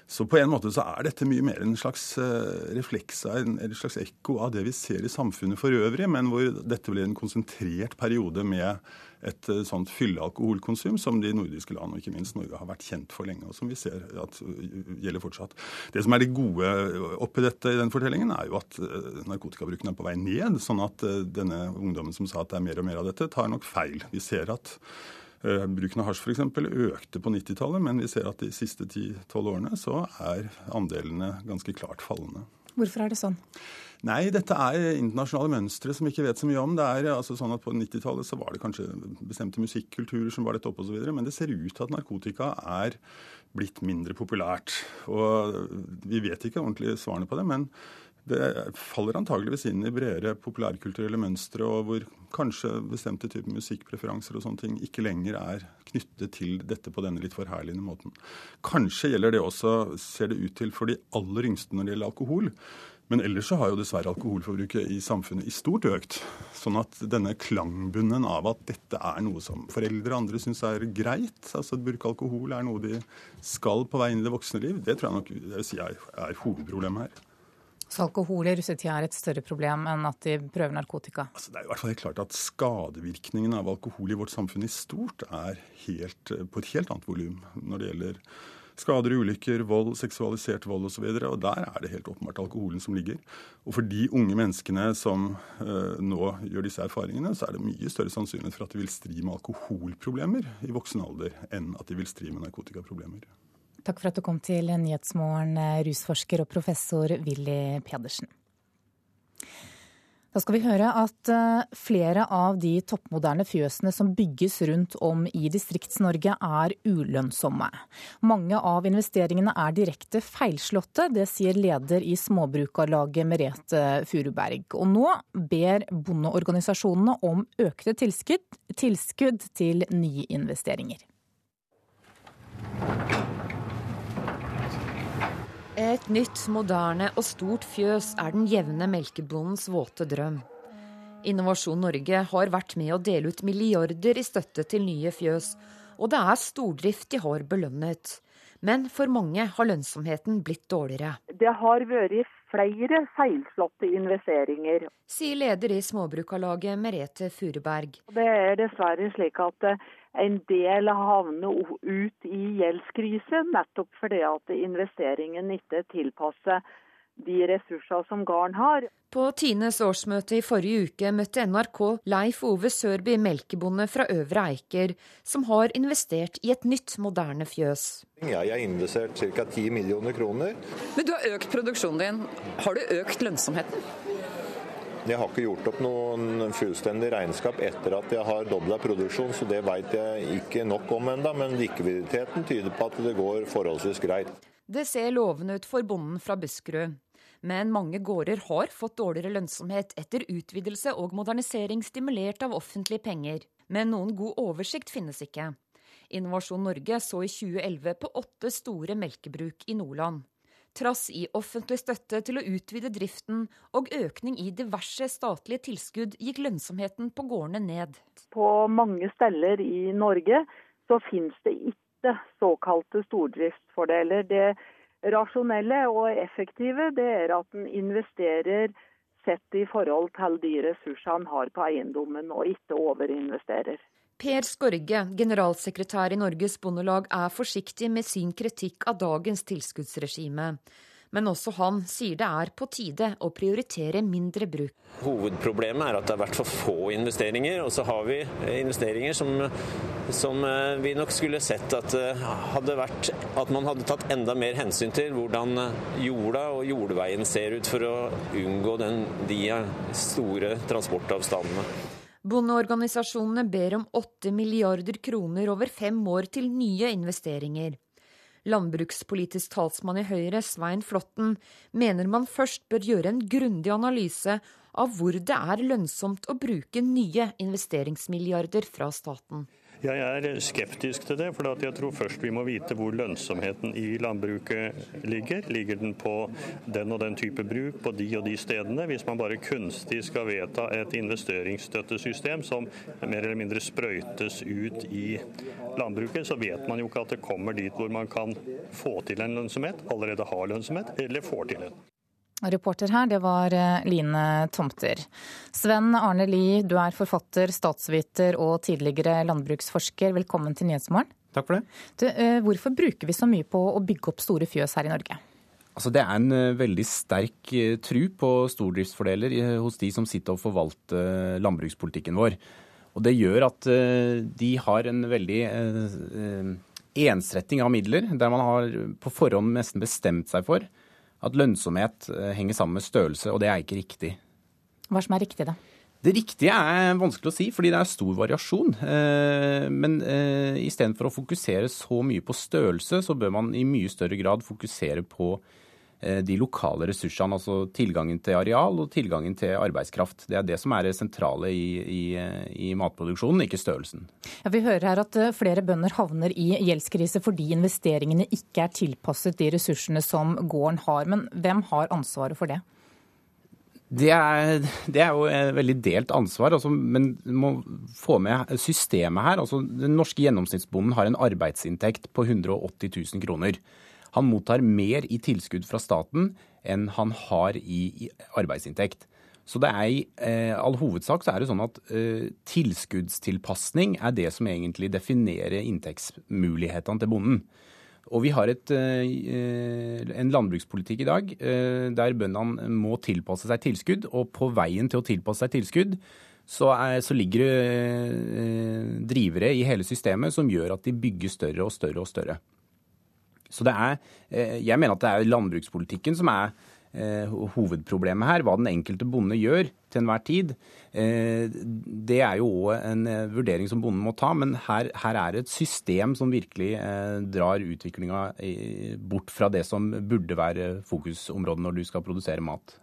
Så på en måte så er dette mye mer en slags eh, refleks av en slags ekko av det vi ser i samfunnet for øvrig, men hvor dette blir en konsentrert periode med et eh, sånt fyllealkoholkonsum som de nordiske land, og ikke minst Norge, har vært kjent for lenge, og som vi ser at gjelder fortsatt. Det som er det gode oppi dette i den fortellingen, er jo at eh, narkotikabruken er på vei ned. Sånn at denne ungdommen som sa at det er mer og mer av dette, tar nok feil. Vi ser at Eh, bruken av hasj f.eks. økte på 90-tallet, men vi ser at de siste 10-12 årene så er andelene ganske klart fallende. Hvorfor er det sånn? Nei, dette er internasjonale mønstre som vi ikke vet så mye om. Det er altså sånn at På 90-tallet så var det kanskje bestemte musikkulturer som var dette oppe osv., men det ser ut til at narkotika er blitt mindre populært. Og Vi vet ikke ordentlig svarene på det, men det faller antageligvis inn i bredere populærkulturelle mønstre, og hvor kanskje bestemte typer musikkpreferanser og sånne ting ikke lenger er knyttet til dette på denne litt forherligende måten. Kanskje gjelder det også, ser det ut til, for de aller yngste når det gjelder alkohol. Men ellers så har jo dessverre alkoholforbruket i samfunnet i stort økt. Sånn at denne klangbunnen av at dette er noe som foreldre og andre syns er greit, altså at bruk alkohol er noe de skal på vei inn i det voksne liv, det tror jeg nok jeg si er, er hovedproblemet her. Så alkohol i russetida er et større problem enn at de prøver narkotika? Altså, det er i hvert fall helt klart at Skadevirkningen av alkohol i vårt samfunn i stort er helt, på et helt annet volum når det gjelder skader, ulykker, vold, seksualisert vold osv. Og, så og der er det helt åpenbart alkoholen som ligger. Og for de unge menneskene som eh, nå gjør disse erfaringene, så er det mye større sannsynlighet for at de vil stri med alkoholproblemer i voksen alder enn at de vil stri med narkotikaproblemer. Takk for at du kom til Nyhetsmorgen, eh, rusforsker og professor Willy Pedersen. Da skal vi høre at eh, flere av de toppmoderne fjøsene som bygges rundt om i Distrikts-Norge er ulønnsomme. Mange av investeringene er direkte feilslåtte, det sier leder i Småbrukarlaget Merete Furuberg. Og nå ber bondeorganisasjonene om økte tilskudd, tilskudd til nye investeringer. Et nytt, moderne og stort fjøs er den jevne melkebondens våte drøm. Innovasjon Norge har vært med å dele ut milliarder i støtte til nye fjøs, og det er stordrift de har belønnet. Men for mange har lønnsomheten blitt dårligere. Det har vært flere feilslåtte investeringer. Sier leder i Småbrukarlaget Merete Furuberg. Det er dessverre slik at en del havner ut i gjeldskrise, nettopp fordi at investeringen ikke tilpasser de ressurser som gården har. På Tines årsmøte i forrige uke møtte NRK Leif Ove Sørby, melkebonde fra Øvre Eiker, som har investert i et nytt, moderne fjøs. Jeg har investert ca. 10 millioner kroner. Men du har økt produksjonen din. Har du økt lønnsomheten? Jeg har ikke gjort opp noen fullstendig regnskap etter at jeg har dobla produksjon, så det veit jeg ikke nok om ennå. Men likviditeten tyder på at det går forholdsvis greit. Det ser lovende ut for bonden fra Buskerud. Men mange gårder har fått dårligere lønnsomhet etter utvidelse og modernisering stimulert av offentlige penger. Men noen god oversikt finnes ikke. Innovasjon Norge så i 2011 på åtte store melkebruk i Nordland. Trass i offentlig støtte til å utvide driften og økning i diverse statlige tilskudd, gikk lønnsomheten på gårdene ned. På mange steder i Norge så finnes det ikke såkalte stordriftsfordeler. Det rasjonelle og effektive det er at en investerer sett i forhold til de ressursene en har på eiendommen, og ikke overinvesterer. Per Skorge, generalsekretær i Norges Bondelag, er forsiktig med sin kritikk av dagens tilskuddsregime. Men også han sier det er på tide å prioritere mindre bruk. Hovedproblemet er at det har vært for få investeringer, og så har vi investeringer som, som eh, vi nok skulle sett at, eh, hadde vært, at man hadde tatt enda mer hensyn til hvordan jorda og jordveien ser ut for å unngå den, de store transportavstandene. Bondeorganisasjonene ber om 8 milliarder kroner over fem år til nye investeringer. Landbrukspolitisk talsmann i Høyre, Svein Flåtten, mener man først bør gjøre en grundig analyse av hvor det er lønnsomt å bruke nye investeringsmilliarder fra staten. Jeg er skeptisk til det, for jeg tror først vi må vite hvor lønnsomheten i landbruket ligger. Ligger den på den og den type bruk på de og de stedene? Hvis man bare kunstig skal vedta et investeringsstøttesystem som mer eller mindre sprøytes ut i landbruket, så vet man jo ikke at det kommer dit hvor man kan få til en lønnsomhet, allerede har lønnsomhet, eller får til en. Reporter her, det var eh, Line Tomter. Sven Arne Lie, du er forfatter, statsviter og tidligere landbruksforsker. Velkommen til Nyhetsmorgen. Takk for det. Du, eh, hvorfor bruker vi så mye på å bygge opp store fjøs her i Norge? Altså, det er en eh, veldig sterk tru på stordriftsfordeler hos de som sitter og forvalter landbrukspolitikken vår. Og det gjør at de har en veldig ensretting av midler, der man har på forhånd nesten bestemt seg for at lønnsomhet eh, henger sammen med størrelse, og det er ikke riktig. Hva som er riktig, da? Det riktige er vanskelig å si, fordi det er stor variasjon. Eh, men eh, istedenfor å fokusere så mye på størrelse, så bør man i mye større grad fokusere på Eh, de lokale ressursene, altså tilgangen til areal og tilgangen til arbeidskraft. Det er det som er det sentrale i, i, i matproduksjonen, ikke størrelsen. Ja, vi hører her at eh, flere bønder havner i gjeldskrise fordi investeringene ikke er tilpasset de ressursene som gården har. Men hvem har ansvaret for det? Det er, det er, jo et veldig delt ansvar, altså, men må få med systemet her. Altså, den norske gjennomsnittsbonden har en arbeidsinntekt på 180 000 kroner. Han mottar mer i tilskudd fra staten enn han har i, arbeidsinntekt. Så det er i eh, all hovedsak så er det sånn at eh, tilskuddstilpasning er det som egentlig definerer inntektsmulighetene til bonden. Og vi har et, eh, en landbrukspolitikk i dag eh, der bøndene må tilpasse seg tilskudd. Og på veien til å tilpasse seg tilskudd så, er, så ligger det eh, drivere i hele systemet som gjør at de bygger større og større og større. Så det er, eh, jeg mener at det er landbrukspolitikken som er eh, hovedproblemet her. Hva den enkelte bonde gjør til enhver tid. Eh, det er jo òg en vurdering som bonden må ta, men her, her er det et system som virkelig drar utviklinga bort fra det som burde være fokusområdet når du skal produsere mat.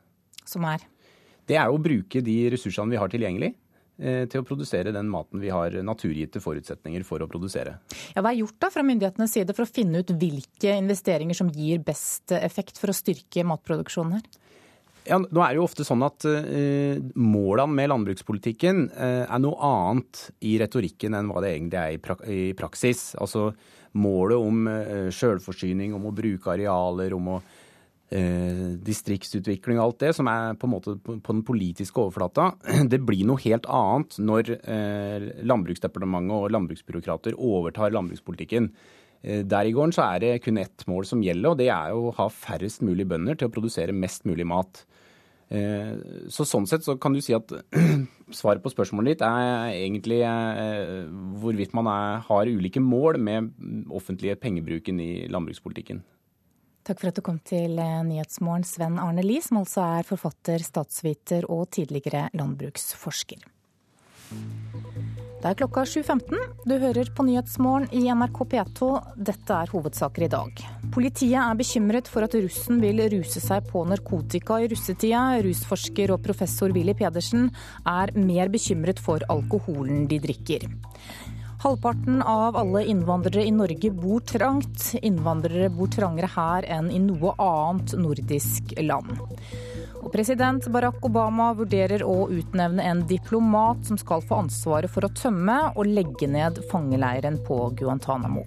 Som er? Det er å bruke de ressursene vi har tilgjengelig. Eh, til å produsere den maten vi har naturgitte forutsetninger for å produsere. Ja, hva er gjort da fra myndighetenes side for å finne ut hvilke investeringer som gir best effekt for å styrke matproduksjonen her? Ja, nå er det jo ofte sånn at uh, Målene med landbrukspolitikken uh, er noe annet i retorikken enn hva det egentlig er i, pra i praksis. Altså Målet om uh, sjølforsyning, om å bruke arealer, om å Eh, distriktsutvikling og alt det, som er på en måte på, den politiske overflata, det blir noe helt annet når eh, Landbruksdepartementet og landbruksbyråkrater overtar landbrukspolitikken. Der i gården så er det kun ett mål som gjelder, og det er å ha færrest mulig bønder til å produsere mest mulig mat. Så Sånn sett så kan du si at svaret på spørsmålet ditt er egentlig hvorvidt man er, har ulike mål med offentlige pengebruken i landbrukspolitikken. Takk for at du kom til Nyhetsmorgen, Sven Arne Lie, som altså er forfatter, statsviter og tidligere landbruksforsker. Det er klokka 7.15. Du hører på Nyhetsmorgen i NRK P2. Dette er hovedsaker i dag. Politiet er bekymret for at russen vil ruse seg på narkotika i russetida. Rusforsker og professor Willy Pedersen er mer bekymret for alkoholen de drikker. Halvparten av alle innvandrere i Norge bor trangt. Innvandrere bor trangere her enn i noe annet nordisk land. Og president Barack Obama vurderer å utnevne en diplomat som skal få ansvaret for å tømme og legge ned fangeleiren på Guantánamo.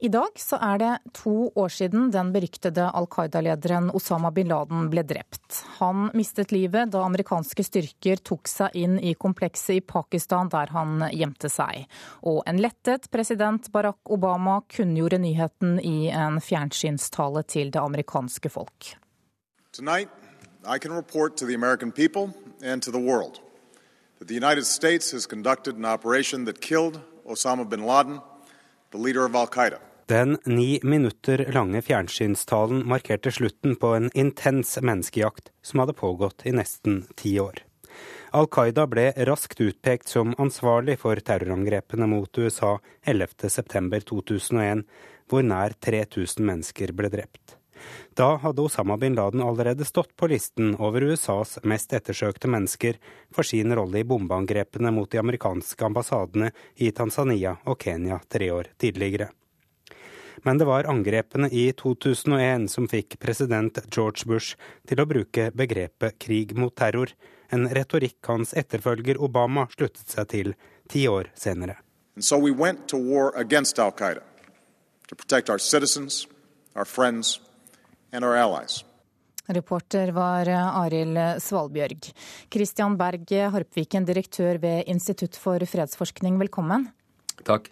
I dag så er det to år siden den beryktede Al Qaida-lederen Osama bin Laden ble drept. Han mistet livet da amerikanske styrker tok seg inn i komplekset i Pakistan der han gjemte seg. Og en lettet president Barack Obama kunngjorde nyheten i en fjernsynstale til det amerikanske folk. Tonight, I can report to the American people and to the world that the United States has conducted an operation Osama bin Laden, the leader of Al Qaeda. Den ni minutter lange fjernsynstalen markerte slutten på en intens menneskejakt som hadde pågått i nesten ti år. Al Qaida ble raskt utpekt som ansvarlig for terrorangrepene mot USA 11.9.2001, hvor nær 3000 mennesker ble drept. Da hadde Osama bin Laden allerede stått på listen over USAs mest ettersøkte mennesker for sin rolle i bombeangrepene mot de amerikanske ambassadene i Tanzania og Kenya tre år tidligere men det var angrepene i 2001 som fikk president George Bush til å bruke begrepet krig mot terror, en retorikk hans etterfølger Obama sluttet seg til ti år senere. So we went to war against Al Qaeda to protect our citizens, our friends and our allies. Reporter var Arild Svalbjørg. Christian Berg Harpviken, direktør ved Institutt for fredsforskning, velkommen. Takk.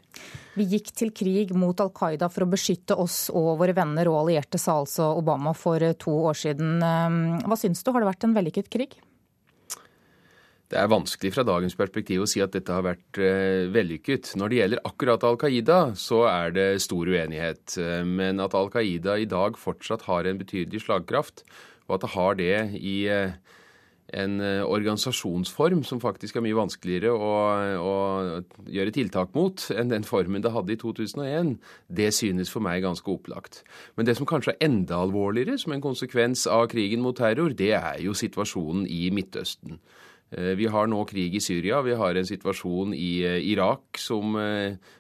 Vi gikk til krig mot Al Qaida for å beskytte oss og våre venner og allierte, sa altså Obama for to år siden. Ehm, hva syns du, har det vært en vellykket krig? Det er vanskelig fra dagens perspektiv å si at dette har vært uh, vellykket. Når det gjelder akkurat Al Qaida, så er det stor uenighet. Eh, men at Al Qaida i dag fortsatt har en betydelig slagkraft, og at det har det i en eh, organisasjonsform som faktisk er mye vanskeligere å, å, gjøre tiltak mot enn den formen det hadde i 2001, det synes for meg ganske opplagt. Men det som kanskje er enda alvorligere som en konsekvens av krigen mot terror, det er jo situasjonen i Midtøsten. Eh, vi har nå krig i Syria, vi har en situasjon i eh, Irak som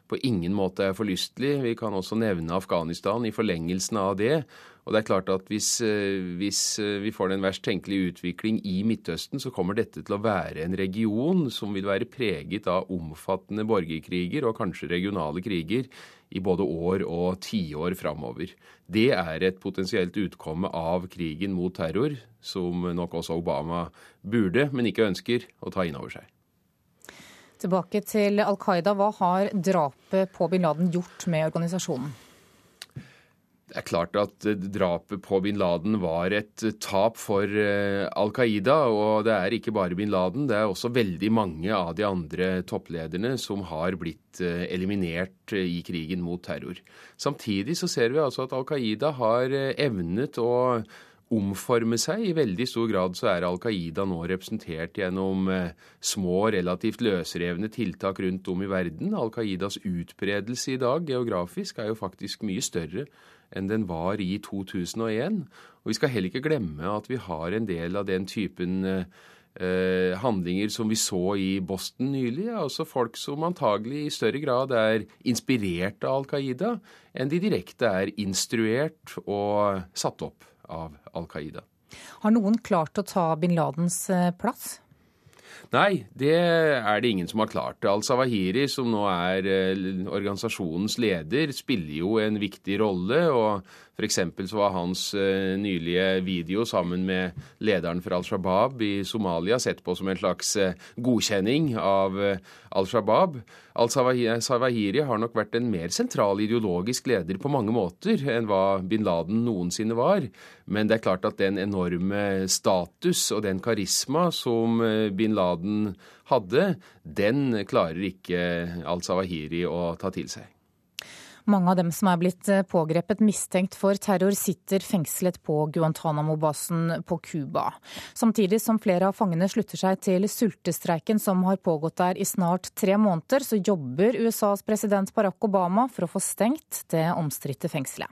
på ingen måte er forlystelig. Vi kan også nevne Afghanistan i forlengelsen av det. Og det er klart at hvis, eh, hvis, eh, vi får den verst tenkelige utvikling i Midtøsten, så kommer dette til å være en region som vil være preget av omfattende borgerkriger og kanskje regionale kriger i både år og tiår framover. Det er et potensielt utkomme av krigen mot terror, som nok også Obama burde, men ikke ønsker, å ta inn over seg. Tilbake til Al Qaida. Hva har drapet på bin Laden gjort med organisasjonen? Det er klart at eh, drapet på bin Laden var et eh, tap for eh, Al Qaida. Og det er ikke bare bin Laden, det er også veldig mange av de andre topplederne som har blitt eliminert i krigen mot terror. Samtidig så ser vi altså at Al Qaida har evnet å omforme seg. I veldig stor grad så er Al Qaida nå representert gjennom små, relativt løsrevne tiltak rundt om i verden. Al Qaidas utbredelse i dag geografisk er jo faktisk mye større enn den var i 2001. Og vi skal heller ikke glemme at vi har en del av den typen eh, handlinger som vi så i Boston nylig. Altså folk som antagelig i større grad er inspirert av Al Qaida enn de direkte er instruert og satt opp av Al Qaida. Har noen klart å ta bin Ladens eh, plass? Nei, det er det ingen som har klart. Al-Sawahiri, som nå er organisasjonens leder, spiller jo en viktig rolle. og F.eks. så var hans uh, nylige video sammen med lederen for Al Shabaab i Somalia sett på som en slags uh, godkjenning av uh, Al Shabaab. Al-Sawahiri har nok vært en mer sentral ideologisk leder på mange måter enn hva bin Laden noensinne var. Men det er klart at den enorme status og den karisma som bin Laden hadde, den klarer ikke Al-Sawahiri å ta til seg. Mange av dem som er blitt eh, pågrepet mistenkt for terror, sitter fengslet på Guantánamo-basen på Cuba. Samtidig som flere av fangene slutter seg til sultestreiken som har pågått der i snart tre måneder, så jobber USAs president Barack Obama for å få stengt det omstridte fengselet.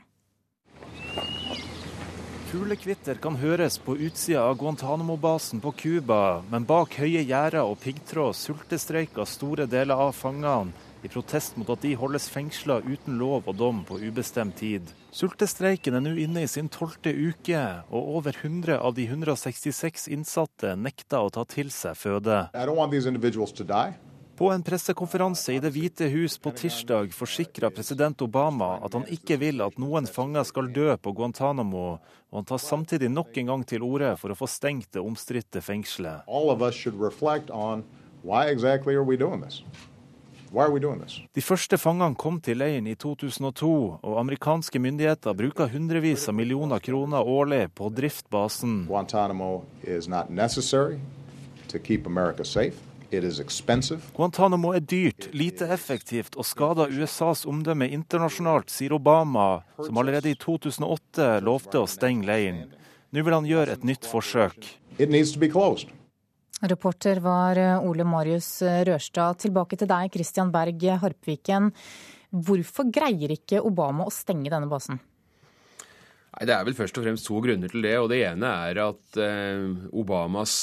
Fuglekvitter kan høres på utsida av Guantánamo-basen på Cuba, men bak høye gjerder og piggtråd sultestreiker store deler av fangene i protest mot at de holdes fengsla uten lov og dom på ubestemt tid. Sultestreiken er nå inne i sin tolvte uke, og over 100 av de 166 innsatte nekter å ta til seg føde. På en pressekonferanse i Det hvite hus på tirsdag forsikra president Obama at han ikke vil at noen fanger skal dø på Guantánamo, og han tar samtidig nok en gang til orde for å få stengt det omstridte fengselet. De første fangene kom til leiren i 2002, og amerikanske myndigheter bruker hundrevis av millioner kroner årlig på å drifte basen. Guantánamo Guantánamo er dyrt, lite effektivt og skader USAs omdømme internasjonalt, sier Obama, som allerede i 2008 lovte å stenge leiren. Nå vil han gjøre et nytt forsøk. It needs to be closed. Reporter var eh, Ole Marius eh, Rørstad. Tilbake til deg, Christian Berg Harpviken. Hvorfor greier ikke Obama å stenge denne basen? Nei, Det er vel først og fremst to grunner til det. og Det ene er at eh, Obamas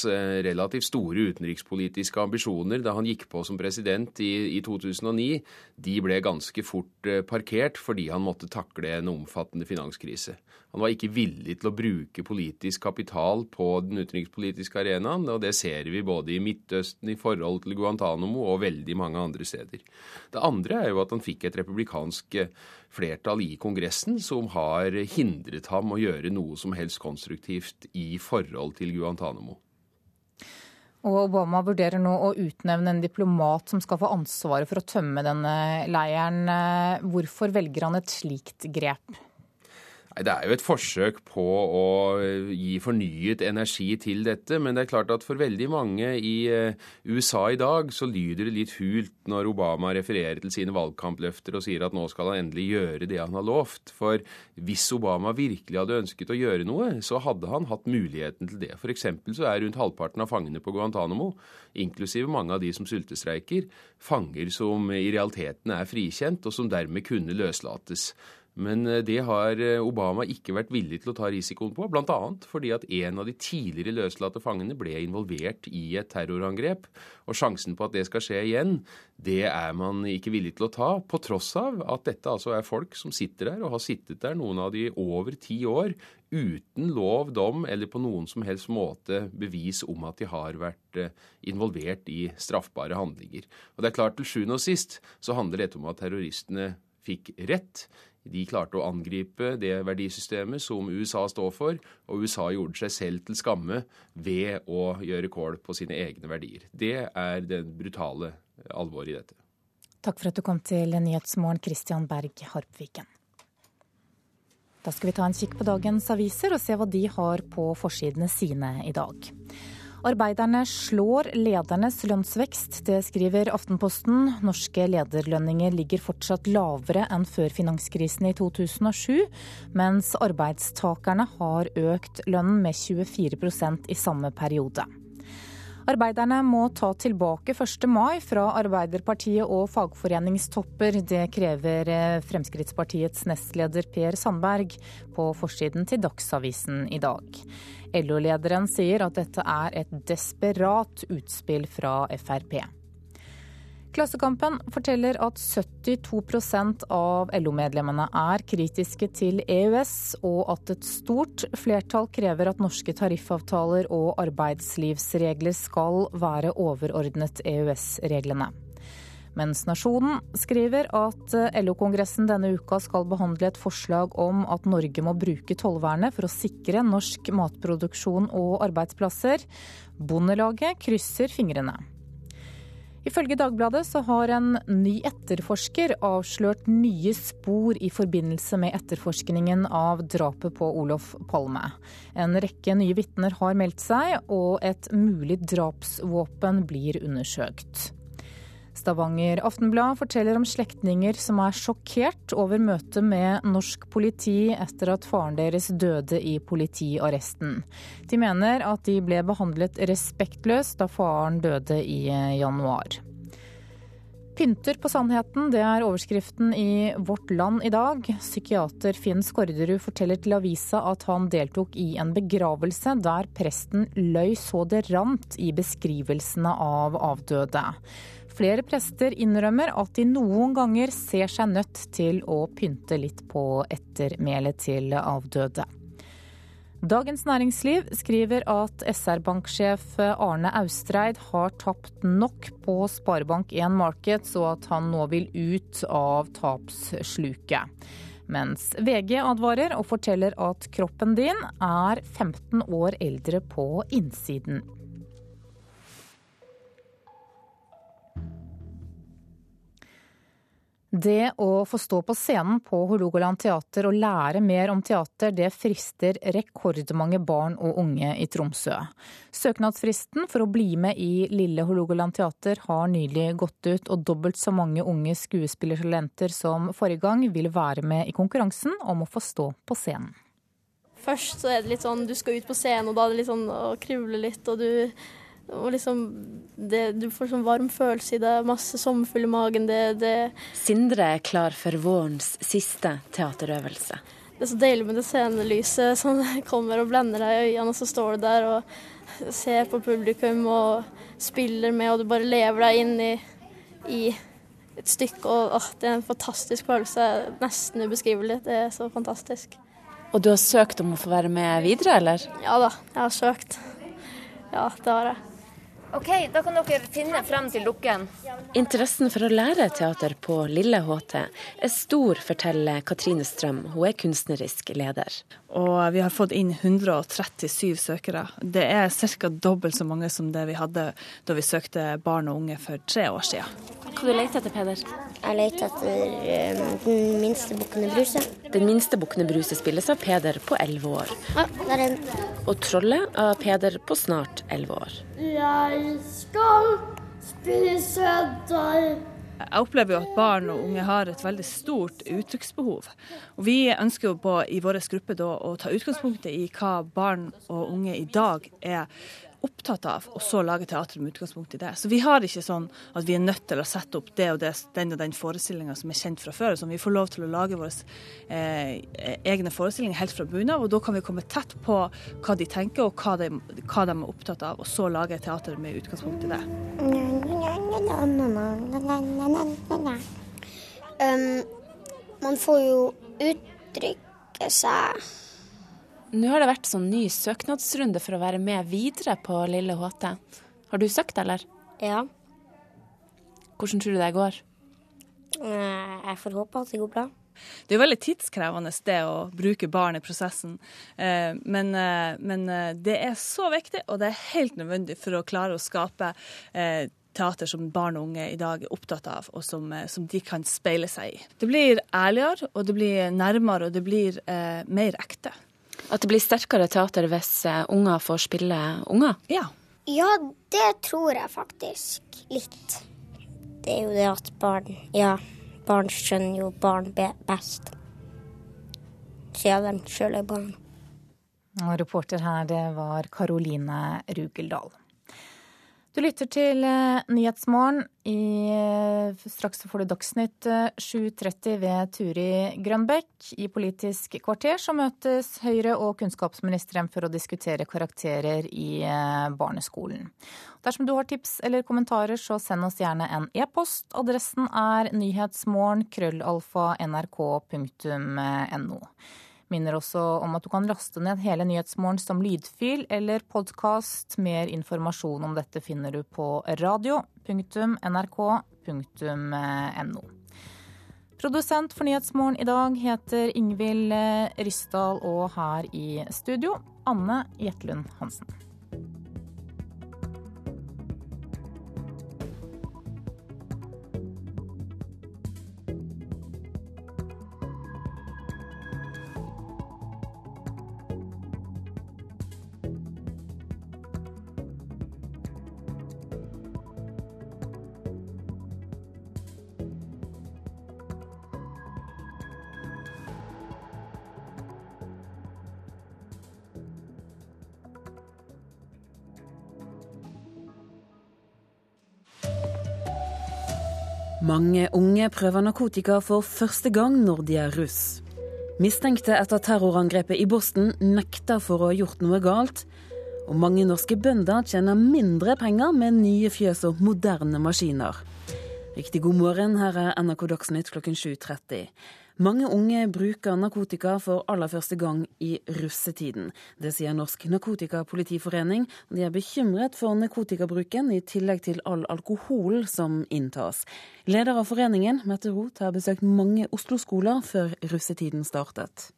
relativt store utenrikspolitiske ambisjoner da han gikk på som president i, i 2009, de ble ganske fort parkert fordi han måtte takle en omfattende finanskrise. Han var ikke villig til å bruke politisk kapital på den utenrikspolitiske arenaen, og det ser vi både i Midtøsten i forhold til Guantánamo og veldig mange andre steder. Det andre er jo at han fikk et republikansk flertall i Kongressen som har hindret ham å gjøre noe som helst konstruktivt i forhold til Guantánamo. Og Obama vurderer nå å utnevne en diplomat som skal få ansvaret for å tømme denne leiren. Hvorfor velger han et slikt grep? Nei, Det er jo et forsøk på å eh, gi fornyet energi til dette. Men det er klart at for veldig mange i eh, USA i dag så lyder det litt hult når Obama refererer til sine valgkampløfter og sier at nå skal han endelig gjøre det han har lovt. For hvis Obama virkelig hadde ønsket å gjøre noe, så hadde han hatt muligheten til det. F.eks. så er rundt halvparten av fangene på Guantánamo, inklusive mange av de som sultestreiker, fanger som i realiteten er frikjent, og som dermed kunne løslates. Men eh, det har eh, Obama ikke vært villig til å ta risikoen på, bl.a. fordi at en av de tidligere løslatte fangene ble involvert i et terrorangrep. Og sjansen på at det skal skje igjen, det er man ikke villig til å ta, på tross av at dette altså er folk som sitter der, og har sittet der, noen av de over ti år, uten lov, dom eller på noen som helst måte bevis om at de har vært eh, involvert i straffbare handlinger. Og det er klart, til sjuende og sist så handler dette om at terroristene fikk rett. De klarte å angripe det verdisystemet som USA står for, og USA gjorde seg selv til skamme ved å gjøre kål på sine egne verdier. Det er det brutale alvoret i dette. Takk for at du kom til Nyhetsmorgen, Christian Berg Harpviken. Da skal vi ta en kikk på dagens aviser og se hva de har på forsidene sine i dag. Arbeiderne slår ledernes lønnsvekst, det skriver Aftenposten. Norske lederlønninger ligger fortsatt lavere enn før finanskrisen i 2007, mens arbeidstakerne har økt lønnen med 24% i samme periode. Arbeiderne må ta tilbake 1. mai fra Arbeiderpartiet og fagforeningstopper. Det krever Fremskrittspartiets nestleder Per Sandberg på forsiden til Dagsavisen i dag. LO-lederen sier at dette er et desperat utspill fra Frp. Klassekampen forteller at 72% av LO-medlemmene er kritiske til EØS, og at et stort flertall krever at norske tariffavtaler og arbeidslivsregler skal være overordnet EØS-reglene. Mens Nasjonen skriver at LO-kongressen denne uka skal behandle et forslag om at Norge må bruke tollvernet for å sikre norsk matproduksjon og arbeidsplasser. Bondelaget krysser fingrene. Ifølge Dagbladet så har en ny etterforsker avslørt nye spor i forbindelse med etterforskningen av drapet på Olof Palme. En rekke nye vitner har meldt seg, og et mulig drapsvåpen blir undersøkt. Stavanger Aftenblad forteller om slektninger som er sjokkert over møtet med norsk politi etter at faren deres døde i politiarresten. De mener at de ble behandlet respektløst da faren døde i januar. Pynter på sannheten, det er overskriften i Vårt Land i dag. Psykiater Finn Skårderud forteller til avisa at han deltok i en begravelse der presten løy så det rant i beskrivelsene av avdøde. Flere prester innrømmer at de noen ganger ser seg nødt til å pynte litt på ettermælet til avdøde. Dagens Næringsliv skriver at SR-banksjef Arne Austreid har tapt nok på Sparebank1 Markets, og at han nå vil ut av tapssluket. Mens VG advarer og forteller at kroppen din er 15 år eldre på innsiden. Det å få stå på scenen på Hålogaland teater og lære mer om teater, det frister rekordmange barn og unge i Tromsø. Søknadsfristen for å bli med i Lille Hålogaland teater har nylig gått ut, og dobbelt så mange unge skuespillertalenter som forrige gang vil være med i konkurransen om å få stå på scenen. Først så er det litt sånn du skal ut på scenen, og da er det litt sånn å krivle litt, og du og liksom det, Du får sånn varm følelse i det, masse sommerfugl i magen. Det, det Sindre er klar for vårens siste teaterøvelse. Det er så deilig med det scenelyset som kommer og blender deg i øynene, og så står du der og ser på publikum og spiller med, og du bare lever deg inn i, i et stykke. Og åh, det er en fantastisk følelse. Nesten ubeskrivelig. Det er så fantastisk. Og du har søkt om å få være med videre, eller? Ja da, jeg har søkt. Ja, det har jeg. Ok, Da kan dere finne frem til dukken. Interessen for å lære teater på Lille HT er stor, forteller Katrine Strøm. Hun er kunstnerisk leder. Og vi har fått inn 137 søkere. Det er ca. dobbelt så mange som det vi hadde da vi søkte barn og unge for tre år siden. Hva du leter etter, Peder? Jeg leter etter um, Den minste bukkene Bruse. Den minste bukkene Bruse spilles av Peder på 11 år. Ah, der er den. Og Trollet av Peder på snart 11 år. Jeg skal spise deg. Jeg opplever jo at barn og unge har et veldig stort uttrykksbehov. Og Vi ønsker jo på, i vår gruppe da, å ta utgangspunktet i hva barn og unge i dag er opptatt av, og så lage teater med utgangspunkt i det. Så vi har ikke sånn at vi er nødt til å sette opp det og det, den og den forestillinga som er kjent fra før. Så vi får lov til å lage våre eh, egne forestillinger helt fra bunnen av, og da kan vi komme tett på hva de tenker og hva de, hva de, er opptatt av, og så lage teater med utgangspunkt i det. Um, man får jo uttrykke seg nå har det vært sånn ny søknadsrunde for å være med videre på Lille HT. Har du søkt, eller? Ja. Hvordan tror du det går? Jeg får håpe at det går bra. Det er jo veldig tidskrevende det å bruke barn i prosessen, eh, men, eh, men eh, det er så viktig, og det er helt nødvendig for å klare å skape teater som barn og unge i dag er opptatt av, og som, som, de kan speile seg i. Det blir ærligere, og det blir nærmere, og det blir eh, mer ekte. At det blir sterkere teater hvis eh, unger får spille unger? Ja. Ja, det tror jeg faktisk litt. Det er jo det at barn Ja, barn skjønner jo barn best. Siden de sjøl er barn. Og reporter her, det var Karoline Rugeldal. Du lytter til eh, Nyhetsmorgen. Eh, straks får du Dagsnytt 7.30 ved Turi Grønbekk. I Politisk kvarter så møtes Høyre og kunnskapsministeren for å diskutere karakterer i barneskolen. Dersom du har tips eller kommentarer, så send oss gjerne en e-post. Adressen er nyhetsmorgen.krøllalfa.nrk.no. krøllalfa nrk.no. Minner også om at du kan laste ned hele Nyhetsmorgen som lydfil eller podkast. Mer informasjon om dette finner du på radio.nrk.no. Produsent for Nyhetsmorgen i dag heter Ingvild Ryssdal, og her i studio Anne Jetlund Hansen. Mange unge prøver narkotika for første gang når de er russ. Mistenkte etter terrorangrepet i Boston nekter for å ha gjort noe galt. Og mange norske bønder tjener mindre penger med nye fjøs og moderne maskiner. Riktig god morgen, her er NRK Dagsnytt klokken 7.30. Mange unge bruker narkotika for aller første gang i russetiden. Det sier Norsk Narkotikapolitiforening. De er bekymret for narkotikabruken, i tillegg til all alkohol som inntas. Leder av foreningen, Mette Roth, har besøkt mange Oslo-skoler før russetiden startet.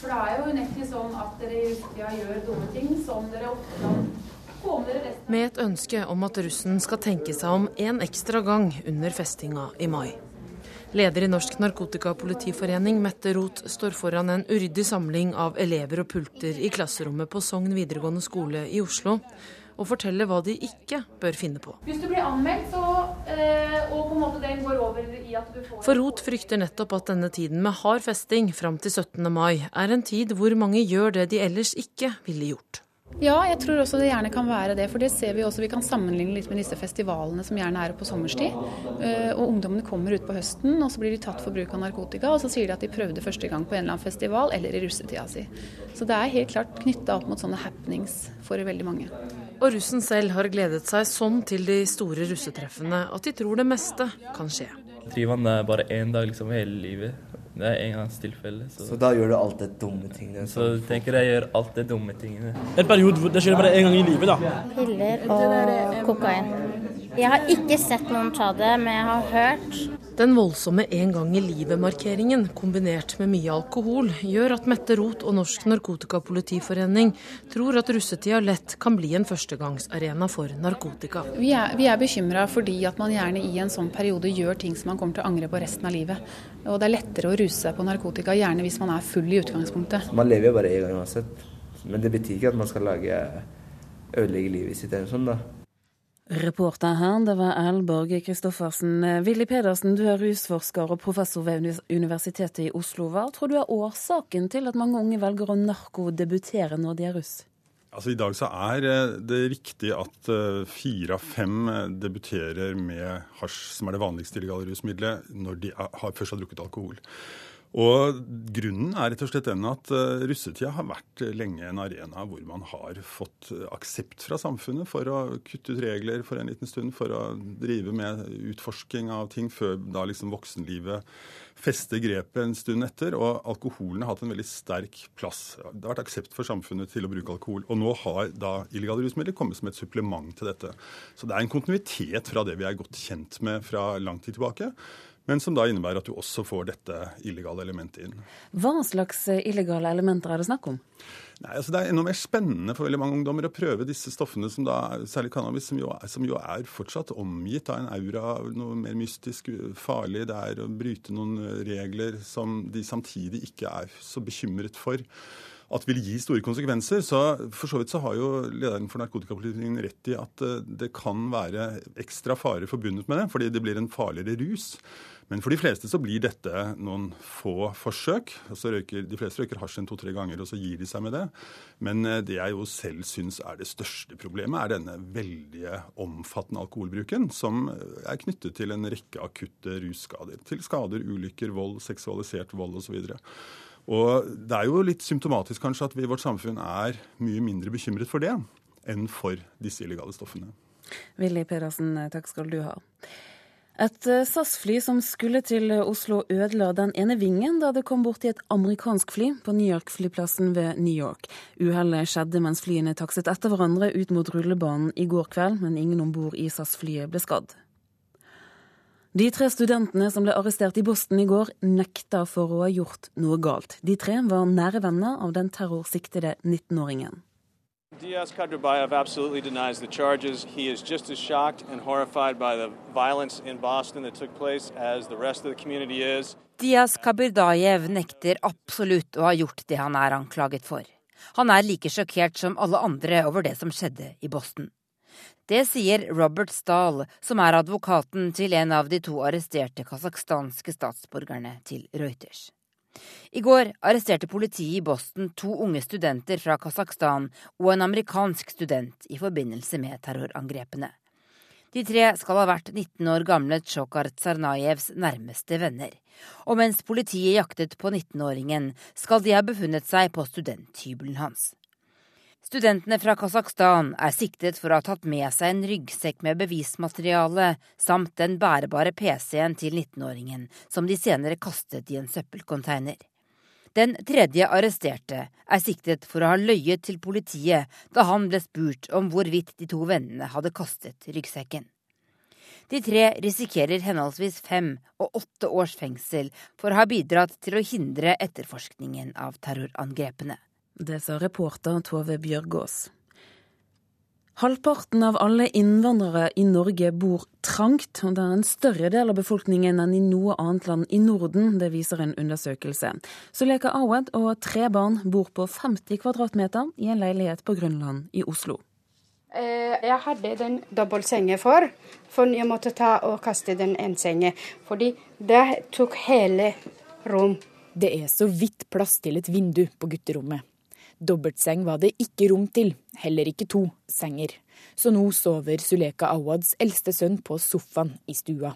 For det er jo unektelig sånn at dere i russetida gjør dumme ting som dere ofte med et ønske om at russen skal tenke seg om en ekstra gang under festinga i mai. Leder i Norsk Narkotikapolitiforening, Mette Roth, står foran en uryddig samling av elever og pulter i klasserommet på Sogn videregående skole i Oslo, og forteller hva de ikke bør finne på. Hvis du blir anmeldt, så, øh, og på en måte den går over i at du får For Roth frykter nettopp at denne tiden med hard festing fram til 17. mai er en tid hvor mange gjør det de ellers ikke ville gjort. Ja, jeg tror også det gjerne kan være det. For det ser vi også. Vi kan sammenligne litt med disse festivalene som gjerne er på sommerstid. Eh, og ungdommene kommer ut på høsten, og så blir de tatt for bruk av narkotika. Og så sier de at de prøvde første gang på en eller annen festival eller i russetida si. Så det er helt klart knytta opp mot sånne happenings for veldig mange. Og russen selv har gledet seg sånn til de store russetreffene at de tror det meste kan skje. Driver han bare én dag liksom hele livet. Det er engangstilfelle. Så. så da gjør du alt det dumme tingene? Så du tenker jeg gjør alt det dumme tingene. En periode hvor det skjer bare én gang i livet, da. Piller og kokain. Jeg har ikke sett noen ta det, men jeg har hørt. Den voldsomme en gang i livet-markeringen, kombinert med mye alkohol, gjør at Mette Roth og Norsk Narkotikapolitiforening tror at russetida lett kan bli en førstegangsarena for narkotika. Vi er, vi er bekymra fordi at man gjerne i en sånn periode gjør ting som man kommer til å angre på resten av livet. Og det er lettere å ruse seg på narkotika, gjerne hvis man er full i utgangspunktet. Man lever jo bare én gang uansett. Men det betyr ikke at man skal lage ødelegge livet sitt eller sånn, da. Reporter her, det var Erl Borge Christoffersen. Willy Pedersen, du er rusforsker og professor ved Universitetet i Oslo. Hva tror du er årsaken til at mange unge velger å narkodebutere når de er russ? Altså I dag så er eh, det riktig at eh, fire av fem eh, debuterer med hasj, som er det vanligste illegale rusmiddelet, når de har, først har drukket alkohol. Og Grunnen er rett og slett den at uh, russetida har vært lenge en arena hvor man har fått aksept fra samfunnet for å kutte ut regler for en liten stund, for å drive med utforsking av ting før da liksom voksenlivet fester grepet en stund etter. Og alkoholen har hatt en veldig sterk plass. Det har vært aksept for samfunnet til å bruke alkohol. Og nå har da illegale rusmidler kommet som et supplement til dette. Så det er en kontinuitet fra det vi er godt kjent med fra lang tid tilbake men som da innebærer at du også får dette illegale elementet inn. Hva slags eh, illegale elementer er det snakk om? Nei, altså Det er enda mer spennende for veldig mange ungdommer å prøve disse stoffene, som da, særlig cannabis, som jo, er, som jo er fortsatt omgitt av en aura noe mer mystisk, farlig. Det er å bryte noen regler som de samtidig ikke er så bekymret for. At vil gi store konsekvenser. Så for så vidt så har jo lederen for narkotikapolitikken rett i at eh, det kan være ekstra fare forbundet med det, fordi det blir en farligere rus. Men for de fleste så blir dette noen få forsøk. Røyker, de fleste røyker hasj en to-tre ganger, og så gir de seg med det. Men eh, det jeg jo selv syns er det største problemet, er denne veldige omfattende alkoholbruken, som eh, er knyttet til en rekke akutte russkader. Til skader, ulykker, vold, seksualisert vold osv. Og det er jo litt symptomatisk kanskje at vi i vårt samfunn er mye mindre bekymret for det enn for disse illegale stoffene. Willy Pedersen, takk skal du ha. Et eh, SAS-fly som skulle til Oslo ødela den ene vingen da det kom borti et amerikansk fly på New York-flyplassen ved New York. Uhellet skjedde mens flyene takset etter hverandre ut mot rullebanen i går kveld, men ingen om bord i SAS-flyet ble skadd. De tre studentene som ble arrestert i Boston i går, nekta for å ha gjort noe galt. De tre var nære venner av den terrorsiktede 19-åringen. Diaz Kadrabayev absolutely denies the charges. He is just as shocked and horrified by the violence in Boston that took place as the rest of the community is. Diaz Kabirdayev nekter absolutt å ha gjort det han er anklaget for. Han er like sjokkert som alle andre over det som skjedde i Boston. Det sier Robert Stahl, som er advokaten til en av de to arresterte kasakhstanske statsborgerne til Reuters. I går arresterte politiet i Boston to unge studenter fra Kasakhstan og en amerikansk student i forbindelse med terrorangrepene. De tre skal ha vært 19 år gamle Tsjokhar Tsarnajevs nærmeste venner. Og mens politiet jaktet på 19-åringen, skal de ha befunnet seg på studenthybelen hans. Studentene fra Kasakhstan er siktet for å ha tatt med seg en ryggsekk med bevismateriale samt den bærebare PC-en til 19-åringen, som de senere kastet i en søppelcontainer. Den tredje arresterte er siktet for å ha løyet til politiet da han ble spurt om hvorvidt de to vennene hadde kastet ryggsekken. De tre risikerer henholdsvis fem og åtte års fengsel for å ha bidratt til å hindre etterforskningen av terrorangrepene. Det sa reporter Tove Bjørgaas. Halvparten av alle innvandrere i Norge bor trangt, og det er en større del av befolkningen enn i noe annet land i Norden. Det viser en undersøkelse. Suleka Awad og tre barn bor på 50 kvadratmeter i en leilighet på Grønland i Oslo. Eh, jeg hadde den dobbeltsenge for, for jeg måtte ta og kaste den ene senge. Fordi det tok hele rom. Det er så vidt plass til et vindu på gutterommet. Dobbeltseng var det ikke rom til, heller ikke to senger. Så nå sover Suleka Awads eldste sønn på sofaen i stua.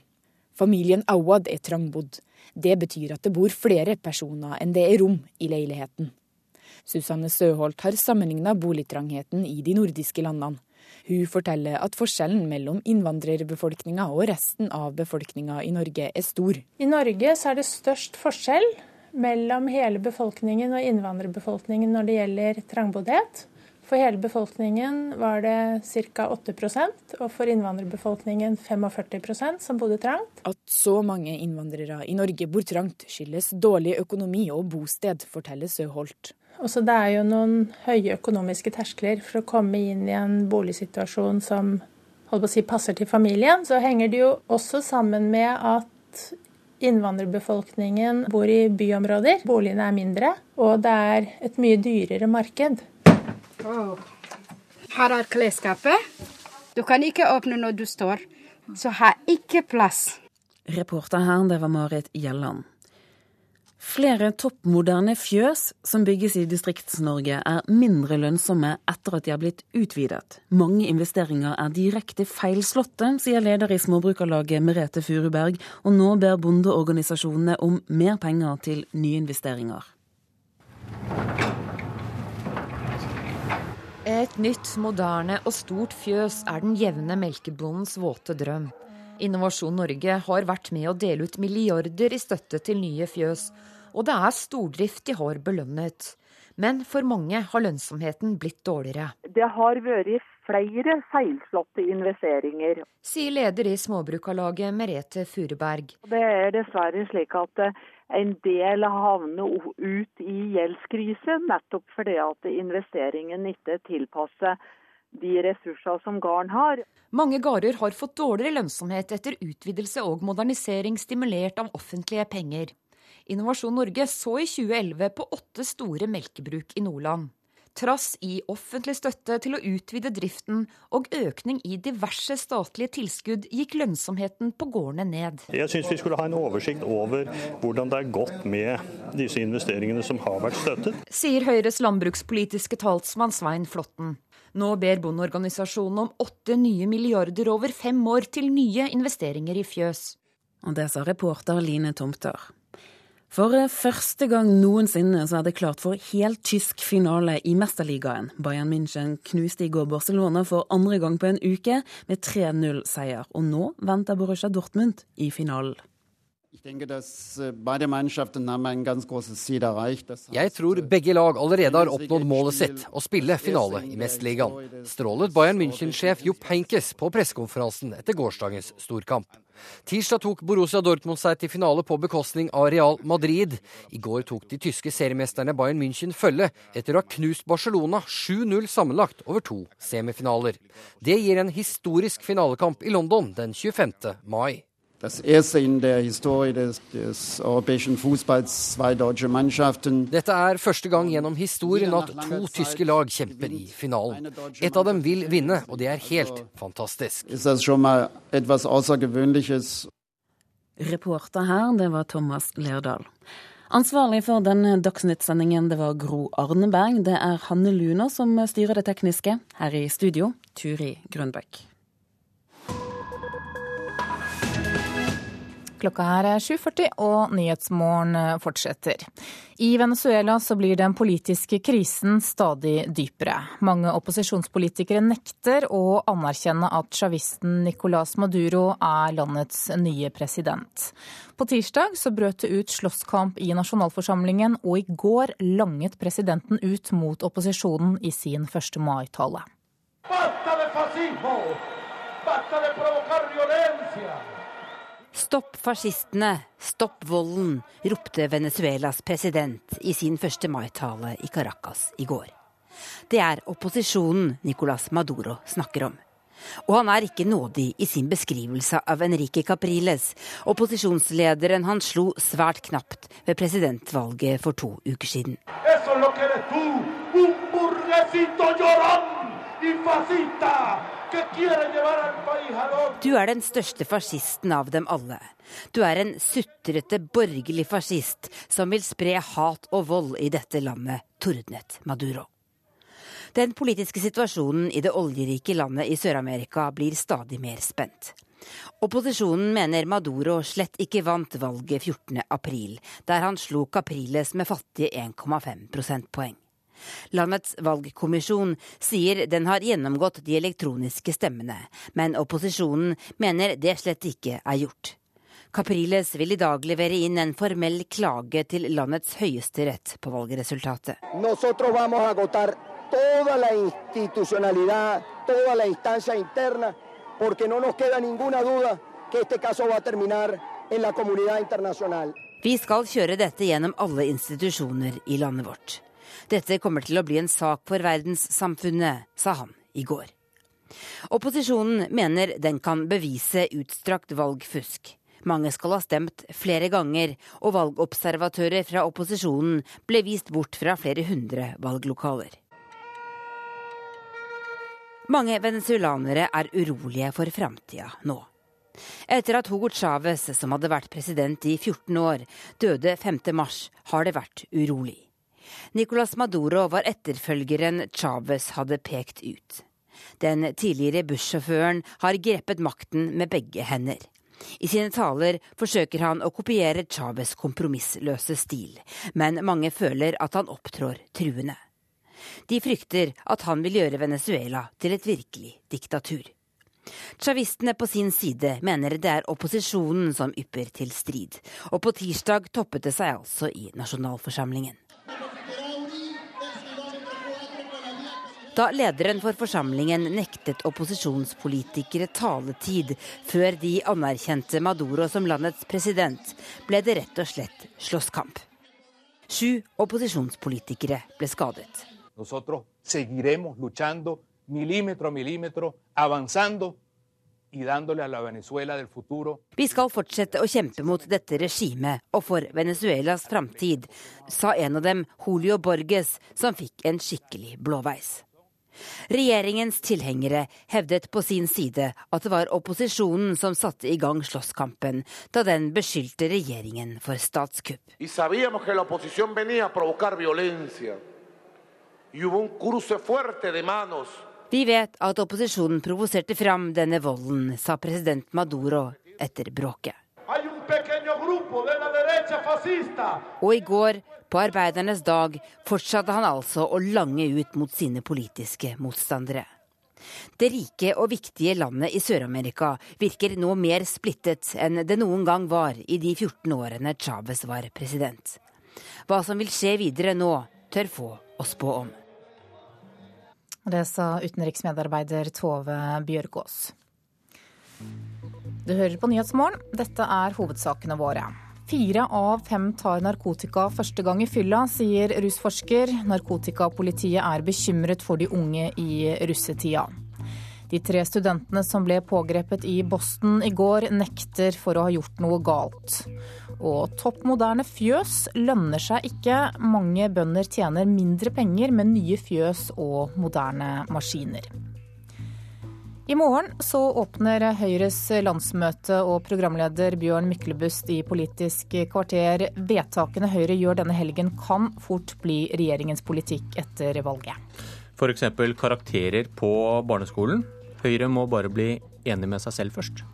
Familien Awad er trangbodd. Det betyr at det bor flere personer enn det er rom i leiligheten. Susanne Søholt har sammenligna boligtrangheten i de nordiske landene. Hun forteller at forskjellen mellom innvandrerbefolkninga og resten av befolkninga i Norge er stor. I Norge er det størst forskjell mellom hele befolkningen og innvandrerbefolkningen når det gjelder trangboddhet. For hele befolkningen var det ca. 8% og for innvandrerbefolkningen 45% som bodde trangt. At så mange innvandrere i Norge bor trangt, skyldes dårlig økonomi og bosted, forteller Søholt. Også det er jo noen høye økonomiske terskler for å komme inn i en boligsituasjon som si, passer til familien. Så henger det jo også sammen med at Innvandrerbefolkningen bor i byområder. Boligene er mindre, og det er et mye dyrere marked. Oh. Her er klesskapet. Du kan ikke åpne når du står, så har ikke plass. Reporter her, det var Marit Gjelland. Flere toppmoderne fjøs som bygges i Distrikts-Norge er mindre lønnsomme etter at de har blitt utvidet. Mange investeringer er direkte feilslåtte, sier leder i Småbrukarlaget Merete Furuberg, og nå ber bondeorganisasjonene om mer penger til nyinvesteringer. Et nytt, moderne og stort fjøs er den jevne melkebondens våte drøm. Innovasjon Norge har vært med å dele ut milliarder i støtte til nye fjøs, og det er stordrift de har belønnet. Men for mange har lønnsomheten blitt dårligere. Det har vært flere feilslåtte investeringer. Sier leder i Småbrukarlaget Merete Furuberg. Det er dessverre slik at en del havner ut i gjeldskrise, nettopp fordi at investeringen ikke tilpasser de ressurser som gården har. Mange gårder har fått dårligere lønnsomhet etter utvidelse og modernisering stimulert av offentlige penger. Innovasjon Norge så i 2011 på åtte store melkebruk i Nordland. Trass i offentlig støtte til å utvide driften og økning i diverse statlige tilskudd, gikk lønnsomheten på gårdene ned. Jeg syns vi skulle ha en oversikt over hvordan det er gått med disse investeringene som har vært støttet. Sier Høyres landbrukspolitiske talsmann Svein Flåtten. Nå ber bondeorganisasjonen om åtte nye milliarder over fem år til nye investeringer i fjøs. Og det sa reporter Line Tomter. For første gang noensinne så er det klart for helt tysk finale i Mesterligaen. Bayern München knuste i går Barcelona for andre gang på en uke med 3-0-seier. Og nå venter Borussia Dortmund i finalen. Jeg tror begge lag allerede har oppnådd målet sitt, å spille finale i Mesterligaen. Strålet Bayern München-sjef Jupp Henkes på pressekonferansen etter gårsdagens storkamp. Tirsdag tok Borussia Dortmund seg til finale på bekostning av Real Madrid. I går tok de tyske seriemesterne Bayern München følge etter å ha knust Barcelona 7-0 sammenlagt over to semifinaler. Det gir en historisk finalekamp i London den 25. mai. Das erste in der Historie des, des europäischen Fußballs zwei deutsche Mannschaften. Dette er første gang gjennom historien at to tyske lag kjemper i finalen. Et av dem vil vinne, og det er helt fantastisk. Ist das schon mal etwas Außergewöhnliches? Reporter her, det var Thomas Lerdal. Ansvarlig for denne Dagsnytt-sendingen det var Gro Arneberg. Det er Hanne Luna som styrer det tekniske. Her i studio, Turi Grønbæk. Klokka her er 7.40 og Nyhetsmorgen fortsetter. I Venezuela så blir den politiske krisen stadig dypere. Mange opposisjonspolitikere nekter å anerkjenne at sjavisten Nicolás Maduro er landets nye president. På tirsdag så brøt det ut slåsskamp i nasjonalforsamlingen, og i går langet presidenten ut mot opposisjonen i sin 1. mai-tale. Basta de fascismo! Basta de provocar violencia! Stopp fascistene, stopp volden, ropte Venezuelas president i sin 1. mai-tale i Caracas i går. Det er opposisjonen Nicolas Maduro snakker om. Og han er ikke nådig i sin beskrivelse av Enrique Capriles, opposisjonslederen han slo svært knapt ved presidentvalget for to uker siden. Du er den største fascisten av dem alle. Du er en sutrete borgerlig fascist som vil spre hat og vold i dette landet, tordnet Maduro. Den politiske situasjonen i det oljerike landet i Sør-Amerika blir stadig mer spent. Opposisjonen mener Maduro slett ikke vant valget 14.4, der han slo Capriles med fattige 1,5 prosentpoeng. Landets valgkommisjon sier den har gjennomgått de elektroniske stemmene, men opposisjonen mener det slett ikke er gjort. Capriles vil i dag levere inn en formell klage til landets høyeste rett på valgresultatet. Vi skal kjøre dette gjennom alle institusjoner i landet vårt. Dette kommer til å bli en sak for verdenssamfunnet, sa han i går. Opposisjonen mener den kan bevise utstrakt valgfusk. Mange skal ha stemt flere ganger, og valgobservatører fra opposisjonen ble vist bort fra flere hundre valglokaler. Mange venezuelanere er urolige for framtida nå. Etter at Hugo Chávez, som hadde vært president i 14 år, døde 5.3, har det vært urolig. Nicolas Maduro var etterfølgeren Chávez hadde pekt ut. Den tidligere bussjåføren har grepet makten med begge hender. I sine taler forsøker han å kopiere Chávez' kompromissløse stil, men mange føler at han opptrår truende. De frykter at han vil gjøre Venezuela til et virkelig diktatur. Chavistene på sin side mener det er opposisjonen som ypper til strid, og på tirsdag toppet det seg altså i nasjonalforsamlingen. Da lederen for forsamlingen nektet opposisjonspolitikere taletid før de anerkjente Maduro som landets president, ble det rett og slett slåsskamp. Sju opposisjonspolitikere ble skadet. Nosotros seguiremos luchando milímetro a milímetro, avanzando Vi skal fortsette å kjempe mot dette regimet og for Venezuelas framtid, sa en av dem, Julio Borges, som fikk en skikkelig blåveis. Regjeringens tilhengere hevdet på sin side at det var opposisjonen som satte i gang slåsskampen da den beskyldte regjeringen for statskupp. Vi vet at opposisjonen provoserte fram denne volden, sa president Maduro etter bråket. Og i går, på arbeidernes dag, fortsatte han altså å lange ut mot sine politiske motstandere. Det rike og viktige landet i Sør-Amerika virker nå mer splittet enn det noen gang var i de 14 årene Chávez var president. Hva som vil skje videre nå, tør få å spå om. Det sa utenriksmedarbeider Tove Bjørgaas. Du hører på Nyhetsmorgen. Dette er hovedsakene våre. Fire av fem tar narkotika første gang i fylla, sier rusforsker. Narkotikapolitiet er bekymret for de unge i russetida. De tre studentene som ble pågrepet i Boston i går, nekter for å ha gjort noe galt. Og topp moderne fjøs lønner seg ikke. Mange bønder tjener mindre penger med nye fjøs og moderne maskiner. I morgen så åpner Høyres landsmøte og programleder Bjørn Myklebust i Politisk kvarter. Vedtakene Høyre gjør denne helgen kan fort bli regjeringens politikk etter valget. F.eks. karakterer på barneskolen. Høyre må bare bli enig med seg selv først.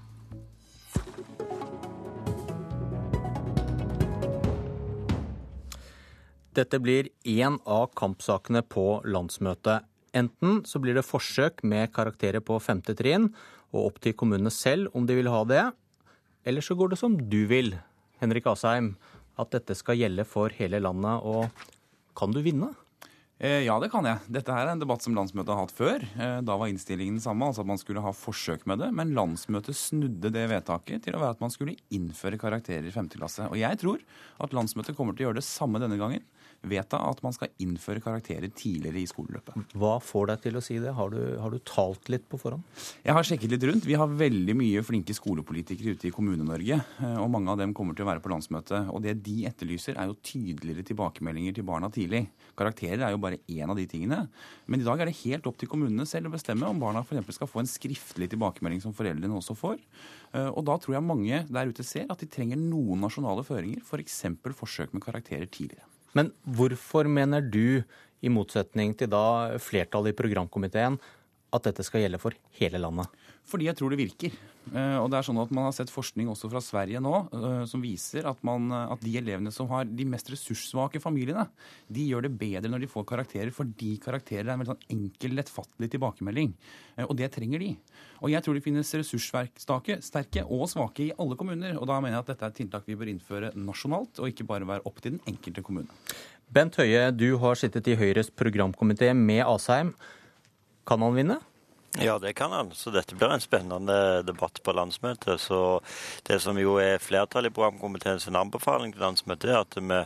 Dette blir én av kampsakene på landsmøtet. Enten så blir det forsøk med karakterer på femte trinn, og opp til kommunene selv om de vil ha det. Eller så går det som du vil, Henrik Asheim, at dette skal gjelde for hele landet. Og kan du vinne? Eh, ja, det kan jeg. Dette her er en debatt som landsmøtet har hatt før. Eh, da var innstillingen den samme, altså at man skulle ha forsøk med det. Men landsmøtet snudde det vedtaket til å være at man skulle innføre karakterer i femte klasse. Og jeg tror at landsmøtet kommer til å gjøre det samme denne gangen vedta at man skal innføre karakterer tidligere i skoleløpet. Hva får deg til å si det? Har du, har du, talt litt på forhånd? Jeg har sjekket litt rundt. Vi har veldig mye flinke skolepolitikere ute i Kommune-Norge. Eh, og mange av dem kommer til å være på landsmøtet. Og det de etterlyser, er jo tydeligere tilbakemeldinger til barna tidlig. Karakterer er jo bare én av de tingene. Men i dag er det helt opp til kommunene selv å bestemme om barna f.eks. skal få en skriftlig tilbakemelding som foreldrene også får. Eh, og da tror jeg mange der ute ser at de trenger noen nasjonale føringer, f.eks. For forsøk med karakterer tidligere. Men hvorfor mener du, i motsetning til da flertallet i programkomiteen, at dette skal gjelde for hele landet? Fordi jeg tror det virker. Eh, og det er sånn at Man har sett forskning også fra Sverige nå eh, som viser at, man, at, de elevene som har de mest ressurssvake familiene, de gjør det bedre når de får karakterer, fordi karakterer er en veldig sånn enkel, lettfattelig tilbakemelding. Eh, og det trenger de. Og jeg tror det finnes ressurssterke og svake i alle kommuner. Og da mener jeg at dette er et tiltak vi bør innføre nasjonalt, og ikke bare være opp til den enkelte kommune. Bent Høie, du har sittet i Høyres programkomité med Asheim. Kan han vinne? Ja, det kan han. Så dette blir en spennende debatt på landsmøtet. Så det som jo er flertallet i programkomiteens anbefaling til landsmøtet, er at vi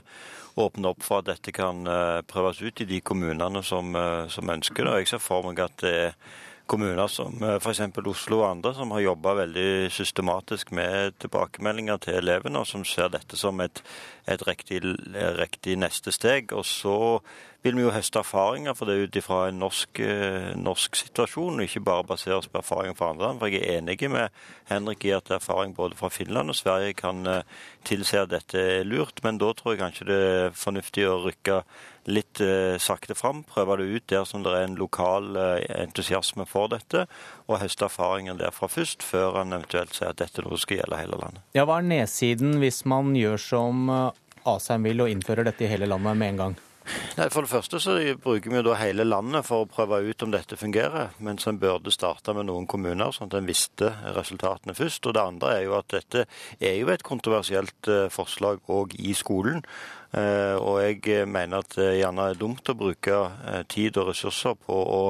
åpner opp for at dette kan eh, prøves ut i de kommunene som, eh, som ønsker det. Og Jeg ser for meg at det er kommuner som eh, f.eks. Oslo og andre, som har jobba veldig systematisk med tilbakemeldinger til elevene, og som ser dette som et, et riktig, riktig, neste steg. Og så vil vi jo høste erfaringer for det ut ifra en norsk, eh, norsk, situasjon, og ikke bare basere oss på erfaringer fra andre land. For jeg er enig med Henrik i at erfaring både fra Finland og Sverige kan eh, tilsi at dette er lurt, men da tror jeg kanskje det er fornuftig å rykke litt eh, sakte fram. Prøve det ut der som det er en lokal eh, entusiasme for dette, og høste erfaringer derfra først, før han eventuelt sier at dette nå skal gjelde hele landet. Ja, Hva er nedsiden hvis man gjør som eh, Asheim vil og innfører dette i hele landet med en gang? Nei, For det første så bruker vi da hele landet for å prøve ut om dette fungerer, mens en burde starte med noen kommuner, sånn at en visste resultatene først. Og det andre er jo at dette er jo et kontroversielt forslag òg i skolen. Og jeg mener at det gjerne er dumt å bruke tid og ressurser på å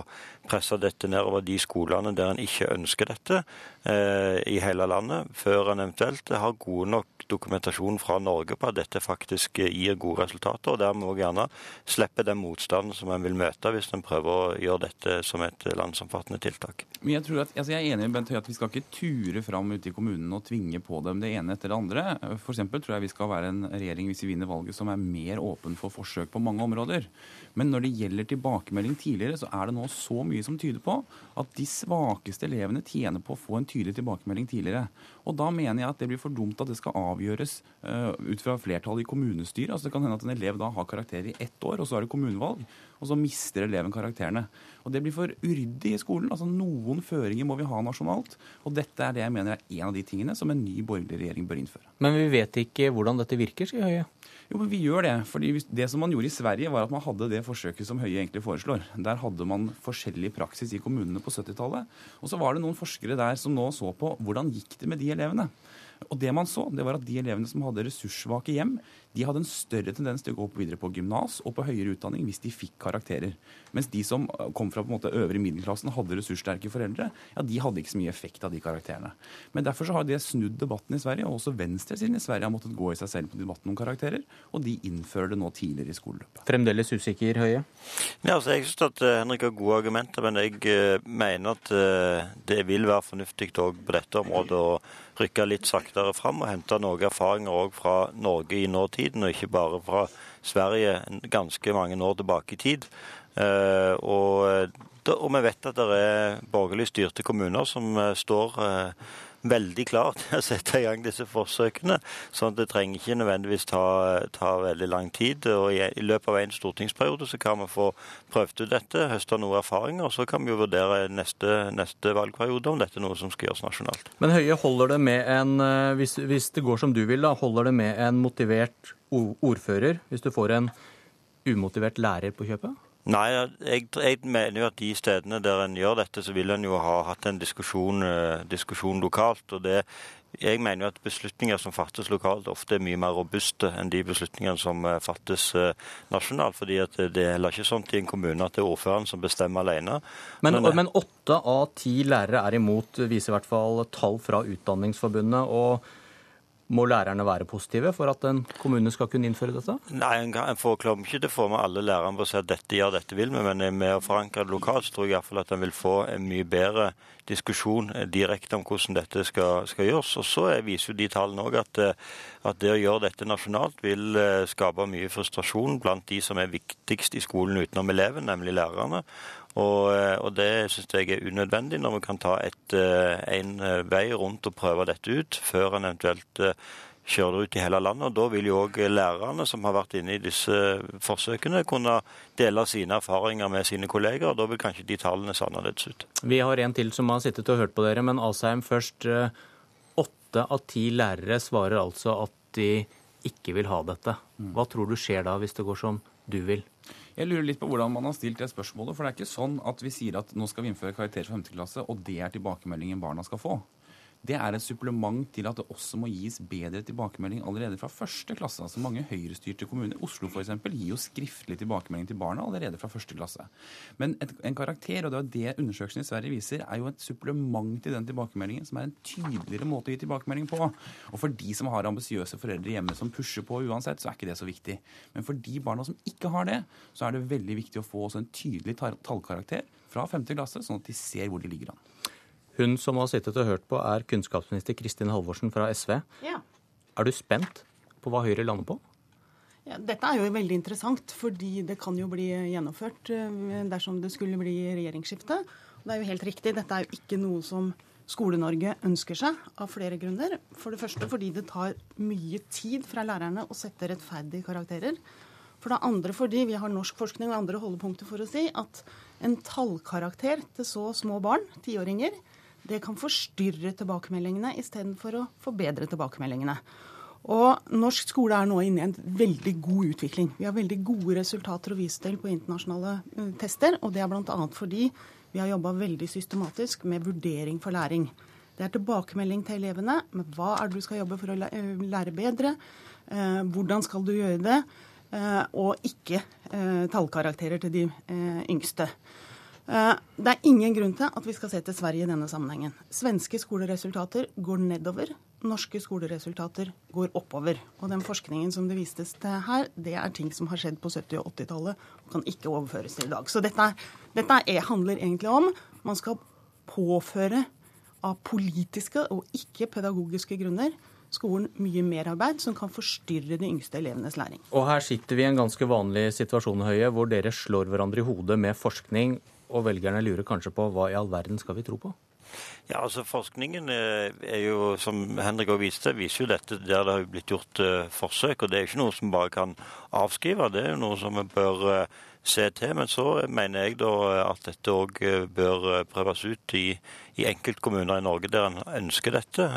presse dette nedover de skolene der en ikke ønsker dette eh, i hele landet, før en eventuelt har gode nok dokumentasjon fra Norge på at dette faktisk gir gode resultater, og dermed òg gjerne slippe den motstanden som en vil møte hvis en prøver å gjøre dette som et landsomfattende tiltak. Men Jeg tror at, altså jeg er enig med Bent Høie at vi skal ikke ture fram ute i kommunene og tvinge på dem det ene etter det andre. Eksempel tror jeg vi skal være en regjering hvis vi vinner valget som er mer åpen for forsøk på mange områder. Men når det gjelder tilbakemelding tidligere, så er det nå så mye som tyder på at de svakeste elevene tjener på å få en tydelig tilbakemelding tidligere. Og da mener jeg at det blir for dumt at det skal avgjøres uh, ut fra flertallet i kommunestyret. Altså Det kan hende at en elev da har karakterer i ett år, og så er det kommunevalg, og så mister eleven karakterene. Og Det blir for uryddig i skolen. Altså Noen føringer må vi ha nasjonalt. Og dette er det jeg mener er en av de tingene som en ny borgerlig regjering bør innføre. Men vi vet ikke hvordan dette virker, sier Høie. Jo, men vi gjør det. fordi Det som man gjorde i Sverige, var at man hadde det forsøket som Høie egentlig foreslår. Der hadde man forskjellig praksis i kommunene på 70-tallet. Og så var det noen forskere der som nå så på hvordan gikk det med de elevene. Og det man så, det var at de elevene som hadde ressurssvake hjem, de hadde en større tendens til å gå videre på gymnas og på høyere utdanning hvis de fikk karakterer. Mens de som kom fra på en måte øvre middelklassen, hadde ressurssterke foreldre, ja, de hadde ikke så mye effekt av de karakterene. Men derfor så har det snudd debatten i Sverige, og også venstresiden i Sverige har måttet gå i seg selv på debatten om karakterer, og de innfører det nå tidligere i skoleløpet. Fremdeles usikker, Høie? Ja, altså, jeg syns at eh, Henrik har gode argumenter, men jeg uh, mener at det vil være fornuftig òg på dette området å rykke litt saktere fram og hente noen erfaringer òg fra Norge i nåtiden, og ikke bare fra Sverige ganske mange år tilbake i tid. Eh, og, og vi vet at det er borgerlig styrte kommuner som eh, står eh, veldig klar til å sette i gang disse forsøkene. sånn at det trenger ikke nødvendigvis ta, ta veldig lang tid. og i, i, løpet av en stortingsperiode så kan vi få prøvd ut dette, høste noen erfaringer. og Så kan vi jo vurdere neste, neste valgperiode om dette er noe som skal gjøres nasjonalt. Men Høie, holder det med en, eh, hvis, hvis det går som du vil, da, holder det med en motivert ordfører hvis du får en umotivert lærer på kjøpet? Nei, jeg, jeg, mener jo at de stedene der en gjør dette, så vil en jo ha hatt en diskusjon, uh, diskusjon lokalt. og det jeg mener jo at beslutninger som fattes lokalt, ofte er mye mer robuste enn de beslutningene som uh, fattes uh, nasjonalt. fordi at Det er heller ikke sånn i en kommune at det er ordføreren som bestemmer alene. Men, men åtte av ti lærere er imot, viser i hvert fall tall fra Utdanningsforbundet. og må lærerne være positive for at en kommune skal kunne innføre dette? Nei, En får klom ikke til å få med alle lærerne på å si at dette gjør dette vil vi, men med å forankre det lokalt så tror jeg iallfall at en vil få en mye bedre diskusjon eh, direkte om hvordan dette skal, skal gjøres. Og Så viser jo de tallene òg at, eh, at, det å gjøre dette nasjonalt vil eh, skape mye frustrasjon blant de som er viktigst i skolen utenom eleven, nemlig lærerne. Og, eh, og det syns jeg er unødvendig når vi kan ta et, eh, en eh, vei rundt og prøve dette ut, før en eventuelt kjører det ut i hele landet. og Da vil jo òg lærerne som har vært inne i disse forsøkene, kunne dele sine erfaringer med sine kolleger. og Da vil kanskje de tallene se annerledes ut. Vi har en til som har sittet og hørt på dere, men Asheim først. Åtte av ti lærere svarer altså at de ikke vil ha dette. Mm. Hva tror du skjer da, hvis det går som du vil? Jeg lurer litt på hvordan man har stilt det spørsmålet. For det er ikke sånn at vi sier at nå skal vi innføre karakterer for 5. klasse, og det er tilbakemeldingen barna skal få. Det er et supplement til at det også må gis bedre tilbakemelding allerede fra første klasse. Altså Mange høyrestyrte kommuner, Oslo f.eks., gir jo skriftlig tilbakemelding til barna allerede fra første klasse. Men et, en karakter, og det er det undersøkelsen i Sverige viser, er jo et supplement til den tilbakemeldingen, som er en tydeligere måte å gi tilbakemelding på. Og for de som har ambisiøse foreldre hjemme som pusher på uansett, så er ikke det så viktig. Men for de barna som ikke har det, så er det veldig viktig å få også en tydelig tallkarakter fra femte klasse, sånn at de ser hvor de ligger an. Hun som har sittet og hørt på, er kunnskapsminister Kristin Halvorsen fra SV. Ja. Er du spent på hva Høyre lander på? Ja, dette er jo veldig interessant, fordi det kan jo bli gjennomført eh, dersom det skulle bli regjeringsskifte. Det er jo helt riktig, dette er jo ikke noe som Skole-Norge ønsker seg, av flere grunner. For det første fordi det tar mye tid fra lærerne å sette rettferdige karakterer. For det andre fordi vi har norsk forskning og andre holdepunkter for å si at en tallkarakter til så små barn, tiåringer, det kan forstyrre tilbakemeldingene istedenfor å forbedre tilbakemeldingene. Og norsk skole er nå inne i en veldig god utvikling. Vi har veldig gode resultater å vise til på internasjonale uh, tester, og det er bl.a. fordi vi har jobba veldig systematisk med vurdering for læring. Det er tilbakemelding til elevene med hva er det du skal jobbe for å lære bedre. Eh, hvordan skal du gjøre det? Eh, og ikke eh, tallkarakterer til de eh, yngste. Eh, det er ingen grunn til at vi skal se til Sverige i denne sammenhengen. Svenske skoleresultater går nedover. Norske skoleresultater går oppover. Og den forskningen som det vistes til her, det er ting som har skjedd på 70- og 80-tallet og kan ikke overføres til i dag. Så dette, dette er, handler egentlig om man skal påføre av politiske og ikke pedagogiske grunner skolen mye merarbeid som kan forstyrre de yngste elevenes læring. Og her sitter vi i en ganske vanlig situasjon, Høie, hvor dere slår hverandre i hodet med forskning, og velgerne lurer kanskje på hva i all verden skal vi tro på? Ja, altså Forskningen eh, er jo, som Henrik også viste, viser jo dette der det har blitt gjort uh, forsøk. og Det er ikke noe som bare kan avskrive, det er jo noe som vi bør uh, se til. Men så mener jeg da at dette òg bør prøves ut i, i enkeltkommuner i Norge der en ønsker dette.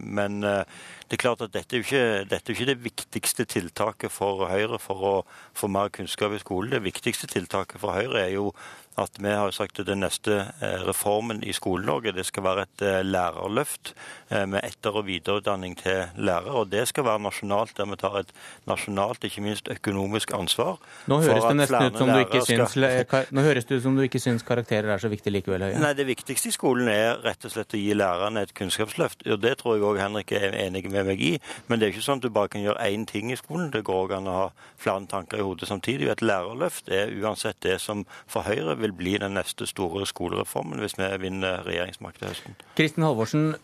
Men det er klart at dette er jo ikke, dette er ikke det viktigste tiltaket for Høyre for å få mer kunnskap i skolen. Det viktigste tiltaket for Høyre er jo at vi har sagt at den neste eh, reformen i Skole-Norge det skal være et eh, lærerløft eh, med etter- og videreutdanning til lærere. Og det skal være nasjonalt, der vi tar et nasjonalt, ikke minst økonomisk ansvar. Nå høres det nesten ut som du ikke syns, nå høres det ut som du ikke syns karakterer er så viktig likevel, Høie? Nei, det viktigste i skolen er rett og slett å gi lærerne et kunnskapsløft. Og det tror jeg òg Henrik er enig med meg i. Men det er ikke sånn at du bare kan gjøre én ting i skolen. Det går òg an å ha flere tanker i hodet samtidig. Et lærerløft er uansett det som for Høyre vil bli den neste store skolereformen hvis vi vinner regjeringsmakt til høsten. Kristin Halvorsen,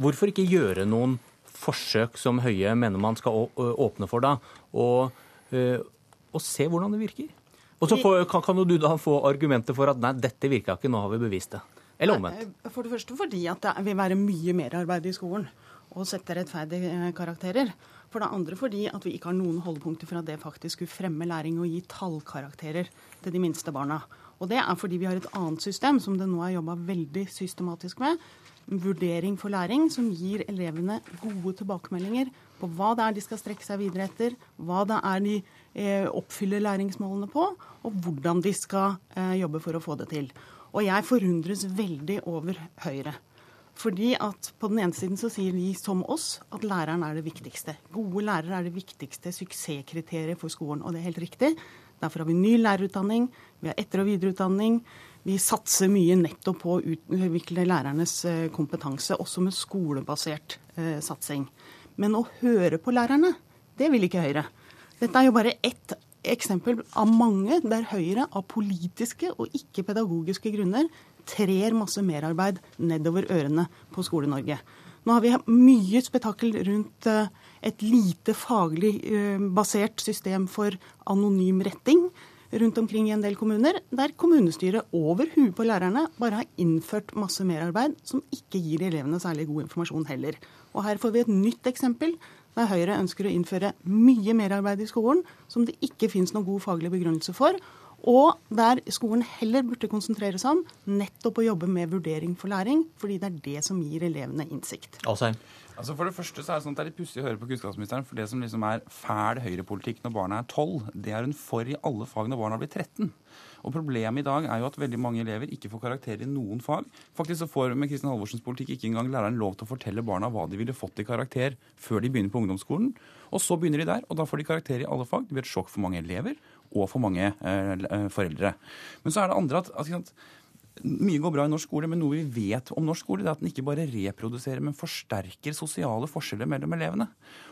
hvorfor ikke gjøre noen forsøk som Høie mener man skal åpne for da, og, og se hvordan det virker? Og så kan, kan du da få argumentet for at nei, dette virka ikke, nå har vi bevist det. Eller omvendt. For det første fordi at det vil være mye merarbeid i skolen å sette rettferdige karakterer. For det andre fordi at vi ikke har noen holdepunkter for at det faktisk skulle fremme læring og gi tallkarakterer til de minste barna. Og det er fordi vi har et annet system som det nå er jobba veldig systematisk med. Vurdering for læring, som gir elevene gode tilbakemeldinger på hva det er de skal strekke seg videre etter, hva det er de eh, oppfyller læringsmålene på, og hvordan de skal eh, jobbe for å få det til. Og jeg forundres veldig over Høyre. Fordi at på den ene siden så sier de som oss at læreren er det viktigste. Gode lærere er det viktigste suksesskriteriet for skolen, og det er helt riktig. Derfor har vi ny lærerutdanning, vi har etter- og videreutdanning. Vi satser mye nettopp på å utvikle lærernes eh, kompetanse, også med skolebasert eh, satsing. Men å høre på lærerne, det vil ikke Høyre. Dette er jo bare ett eksempel av mange der Høyre av politiske og ikke pedagogiske grunner trer masse merarbeid nedover ørene på Skole-Norge. Nå har vi mye spetakkel rundt eh, et lite faglig eh, basert system for anonym retting rundt omkring i en del kommuner, der kommunestyret over huet på lærerne bare har innført masse merarbeid som ikke gir elevene særlig god informasjon heller. Og her får vi et nytt eksempel der Høyre ønsker å innføre mye merarbeid i skolen som det ikke finnes noen god faglig begrunnelse for, og der skolen heller burde konsentrere seg om nettopp å jobbe med vurdering for læring, fordi det er det som gir elevene innsikt. Alsheim. Altså For det første så er det sånn at det er litt pussig å høre på kunnskapsministeren. For det som liksom er fæl høyrepolitikk når barna er 12, det er hun for i alle fag når barna blir 13. Og Problemet i dag er jo at veldig mange elever ikke får karakter i noen fag. Faktisk så får med Kristin Halvorsens politikk ikke engang læreren lov til å fortelle barna hva de ville fått i karakter før de begynner på ungdomsskolen. Og så begynner de der, og da får de karakter i alle fag. Det blir et sjokk for mange elever og for mange eh, eh, foreldre. Men så er det andre at, at mye går bra i norsk skole, men noe vi vet om norsk skole, det er at den ikke bare reproduserer, men forsterker sosiale forskjeller mellom elevene.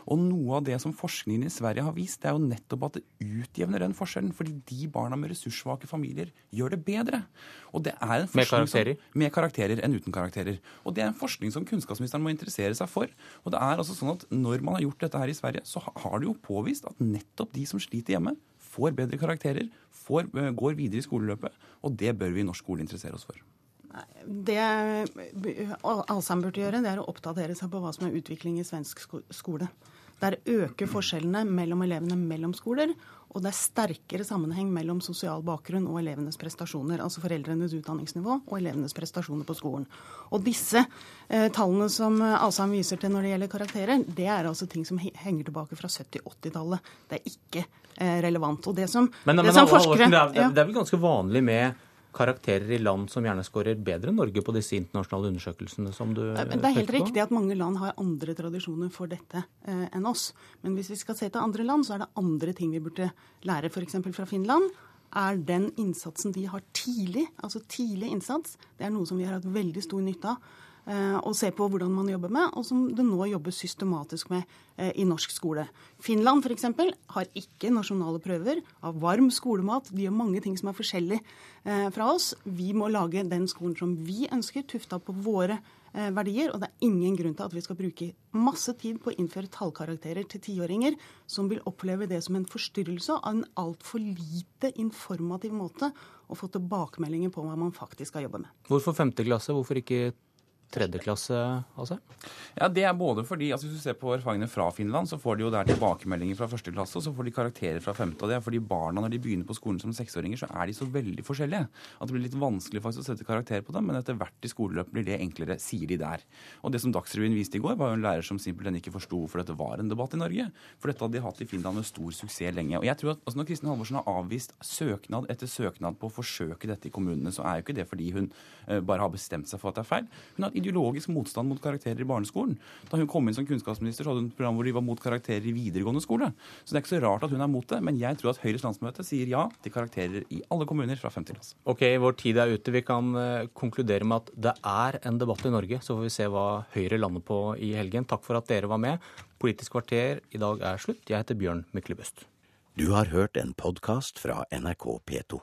Og noe av det som forskningen i Sverige har vist, det er jo nettopp at det utjevner den forskjellen. Fordi de barna med ressurssvake familier gjør det bedre. Og det er en med karakterer? Som, med karakterer enn uten karakterer. Og det er en forskning som kunnskapsministeren må interessere seg for. Og det er altså sånn at når man har gjort dette her i Sverige, så har det jo påvist at nettopp de som sliter hjemme, får bedre karakterer, får, eh, går videre i skoleløpet. Og det bør vi i norsk skole interessere oss for. Det Alsheim burde gjøre, det er å oppdatere seg på hva som er utvikling i svensk skole. Der øker forskjellene mellom elevene mellom skoler, og det er sterkere sammenheng mellom sosial bakgrunn og elevenes prestasjoner. Altså foreldrenes utdanningsnivå og elevenes prestasjoner på skolen. Og disse eh, tallene som Asheim viser til når det gjelder karakterer, det er altså ting som henger tilbake fra 70-80-tallet. Det er ikke eh, relevant. Og det som, men, det men, som forskere det, er, det er vel ganske vanlig med karakterer i land som gjerne skårer bedre enn Norge på disse internasjonale undersøkelsene som du Det er helt riktig at mange land har andre tradisjoner for dette eh, enn oss. Men hvis vi skal se til andre land, så er det andre ting vi burde lære, f.eks. fra Finland. Er den innsatsen de har tidlig, altså tidlig innsats, det er noe som vi har hatt veldig stor nytte av og se på hvordan man jobber med, og som det nå jobbes systematisk med eh, i norsk skole. Finland f.eks. har ikke nasjonale prøver av varm skolemat. De gjør mange ting som er forskjellig eh, fra oss. Vi må lage den skolen som vi ønsker, tufta på våre verdier. Og det er ingen grunn til at vi skal bruke masse tid på å innføre tallkarakterer til tiåringer som vil oppleve det som en forstyrrelse av en altfor lite informativ måte å få tilbakemeldinger på hva man faktisk skal jobbe med. Hvorfor femte klasse? Hvorfor ikke tredje klasse, altså? Ja, Det er både fordi altså Hvis du ser på erfaringene fra Finland, så får de jo der tilbakemeldinger fra første klasse, og så får de karakterer fra femte. og Det er fordi barna, når de begynner på skolen som seksåringer, så er de så veldig forskjellige at det blir litt vanskelig faktisk å sette karakter på dem, men etter hvert i skoleløpet blir det enklere, sier de der. Og det som Dagsrevyen viste i går, var jo en lærer som simpelthen ikke forsto for dette var en debatt i Norge. For dette hadde de hatt i Finland med stor suksess lenge. Og jeg tror at altså Når Kristin Halvorsen har avvist søknad etter søknad på å forsøke dette i kommunene, så er jo ikke det fordi hun uh, bare har bestemt seg for at det er feil. Hun har ideologisk motstand mot karakterer i barneskolen. Da hun kom inn som kunnskapsminister, så hadde hun et program hvor de var mot karakterer i videregående skole. Så det er ikke så rart at hun er mot det, men jeg tror at Høyres landsmøte sier ja til karakterer i alle kommuner fra 5. klasse. Ok, vår tid er ute. Vi kan uh, konkludere med at det er en debatt i Norge. Så får vi se hva Høyre lander på i helgen. Takk for at dere var med. Politisk kvarter i dag er slutt. Jeg heter Bjørn Myklebust. Du har hørt en podkast fra NRK P2.